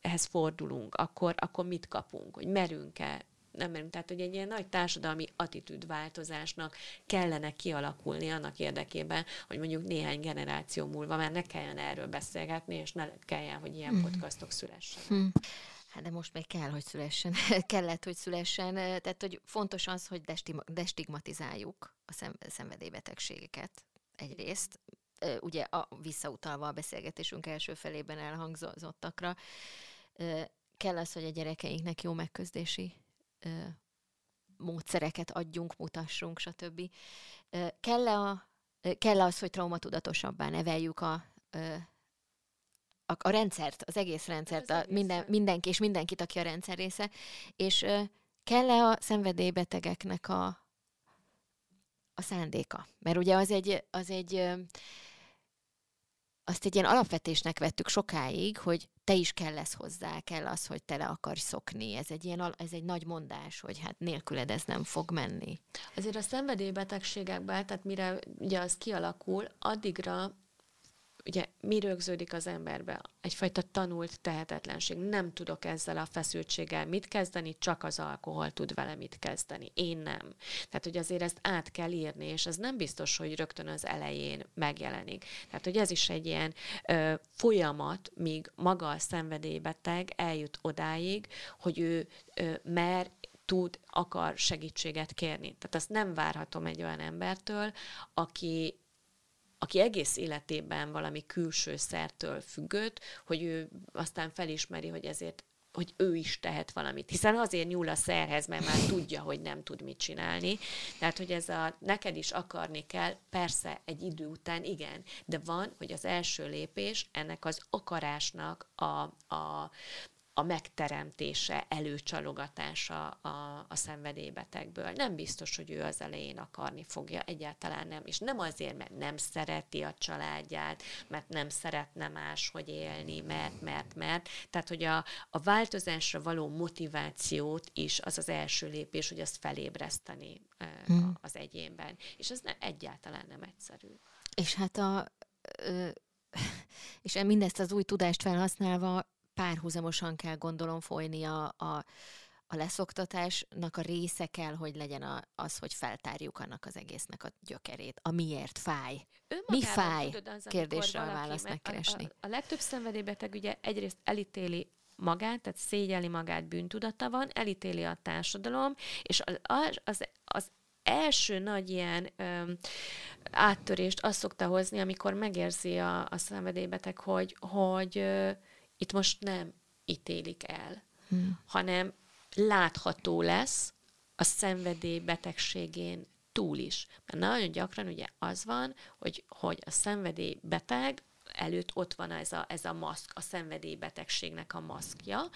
ehhez fordulunk, akkor, akkor mit kapunk, hogy merünk-e nem merünk. Tehát, hogy egy ilyen nagy társadalmi attitűdváltozásnak kellene kialakulni annak érdekében, hogy mondjuk néhány generáció múlva már ne kelljen erről beszélgetni, és ne kelljen, hogy ilyen mm. podcastok szülessenek. Mm. Hát de most még kell, hogy szülessen. Kellett, hogy szülessen. Tehát, hogy fontos az, hogy destigmatizáljuk a szenvedélybetegségeket egyrészt, ugye a, visszautalva a beszélgetésünk első felében elhangzottakra, kell az, hogy a gyerekeinknek jó megközdési módszereket adjunk, mutassunk, stb. Kell, a, kell az, hogy traumatudatosabbá neveljük a, a, a rendszert, az egész rendszert, az a minden, mindenki és mindenkit, aki a rendszer része, és kell-e a szenvedélybetegeknek a, a szándéka? Mert ugye az egy, az egy azt egy ilyen alapvetésnek vettük sokáig, hogy te is kell lesz hozzá, kell az, hogy te le akarsz szokni. Ez egy, ilyen, ez egy nagy mondás, hogy hát nélküled ez nem fog menni. Azért a szenvedélybetegségekben, tehát mire ugye az kialakul, addigra ugye mi rögződik az emberbe? Egyfajta tanult tehetetlenség. Nem tudok ezzel a feszültséggel mit kezdeni, csak az alkohol tud vele mit kezdeni. Én nem. Tehát, hogy azért ezt át kell írni, és ez nem biztos, hogy rögtön az elején megjelenik. Tehát, hogy ez is egy ilyen ö, folyamat, míg maga a szenvedélybeteg eljut odáig, hogy ő ö, mer tud, akar segítséget kérni. Tehát azt nem várhatom egy olyan embertől, aki aki egész életében valami külső szertől függött, hogy ő aztán felismeri, hogy ezért hogy ő is tehet valamit. Hiszen azért nyúl a szerhez, mert már tudja, hogy nem tud mit csinálni. Tehát, hogy ez a neked is akarni kell, persze egy idő után igen, de van, hogy az első lépés ennek az akarásnak a, a, a megteremtése, előcsalogatása a, a szenvedélybetegből. Nem biztos, hogy ő az elején akarni fogja, egyáltalán nem. És nem azért, mert nem szereti a családját, mert nem szeretne máshogy élni, mert, mert, mert. Tehát, hogy a, a változásra való motivációt is az az első lépés, hogy azt felébreszteni hmm. az egyénben. És ez ne, egyáltalán nem egyszerű. És hát a... Ö, és mindezt az új tudást felhasználva párhuzamosan kell gondolom folyni a, a, a leszoktatásnak a része kell, hogy legyen a, az, hogy feltárjuk annak az egésznek a gyökerét. A miért fáj? Mi fáj? Tudod, az, Kérdésre a választ megkeresni. A, a, a legtöbb szenvedélybeteg ugye egyrészt elítéli magát, tehát szégyeli magát, bűntudata van, elítéli a társadalom, és az, az, az első nagy ilyen ö, áttörést azt szokta hozni, amikor megérzi a, a szenvedélybeteg, hogy, hogy ö, itt most nem ítélik el, hmm. hanem látható lesz a szenvedély betegségén túl is. Mert nagyon gyakran ugye az van, hogy, hogy a szenvedély beteg előtt ott van ez a, ez a maszk, a szenvedélybetegségnek a maszkja,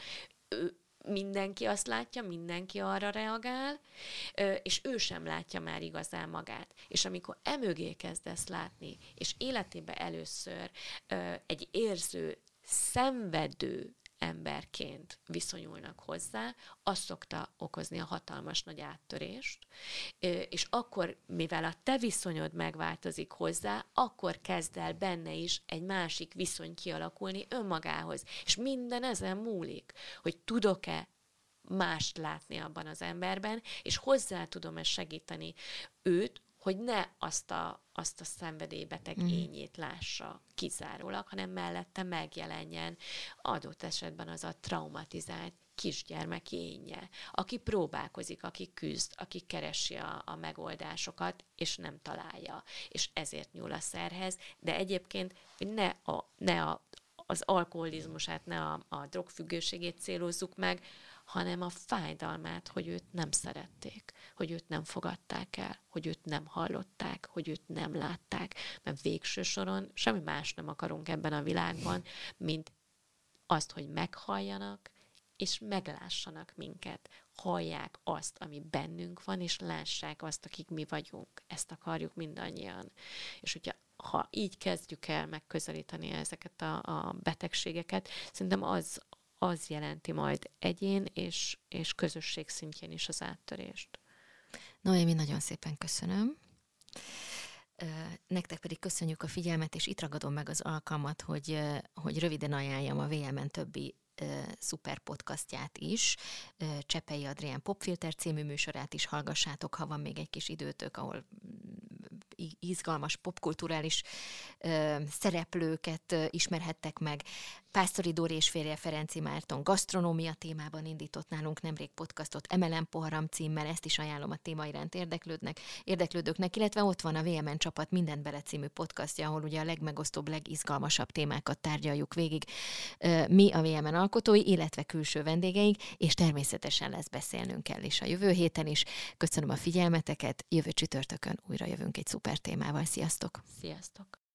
ő, mindenki azt látja, mindenki arra reagál, és ő sem látja már igazán magát. És amikor emögé kezdesz látni, és életében először egy érző szenvedő emberként viszonyulnak hozzá, az szokta okozni a hatalmas nagy áttörést, és akkor, mivel a te viszonyod megváltozik hozzá, akkor kezd el benne is egy másik viszony kialakulni önmagához. És minden ezen múlik, hogy tudok-e mást látni abban az emberben, és hozzá tudom-e segíteni őt, hogy ne azt a, azt a szenvedélybeteg mm. ényét lássa kizárólag, hanem mellette megjelenjen adott esetben az a traumatizált kisgyermek énje, aki próbálkozik, aki küzd, aki keresi a, a megoldásokat, és nem találja, és ezért nyúl a szerhez, de egyébként ne, a, ne a, az alkoholizmusát, ne a, a drogfüggőségét célozzuk meg, hanem a fájdalmát, hogy őt nem szerették, hogy őt nem fogadták el, hogy őt nem hallották, hogy őt nem látták, mert végső soron semmi más nem akarunk ebben a világban, mint azt, hogy meghalljanak, és meglássanak minket, hallják azt, ami bennünk van, és lássák azt, akik mi vagyunk. Ezt akarjuk mindannyian. És hogyha ha így kezdjük el megközelíteni ezeket a, a betegségeket, szerintem az, az jelenti majd egyén és, és közösség szintjén is az áttörést. Noémi, nagyon szépen köszönöm. Nektek pedig köszönjük a figyelmet, és itt ragadom meg az alkalmat, hogy, hogy röviden ajánljam a VMN többi szuper podcastját is. Csepei Adrián Popfilter című műsorát is hallgassátok, ha van még egy kis időtök, ahol izgalmas popkulturális szereplőket ismerhettek meg. Pásztori Dóri és férje Ferenci Márton gasztronómia témában indított nálunk nemrég podcastot Emelem Poharam címmel, ezt is ajánlom a téma iránt érdeklődnek, érdeklődőknek, illetve ott van a VMN csapat Minden Bele című podcastja, ahol ugye a legmegosztóbb, legizgalmasabb témákat tárgyaljuk végig mi a VMN alkotói, illetve külső vendégeink, és természetesen lesz beszélnünk kell is a jövő héten is. Köszönöm a figyelmeteket, jövő csütörtökön újra jövünk egy szuper témával. Sziasztok! Sziasztok!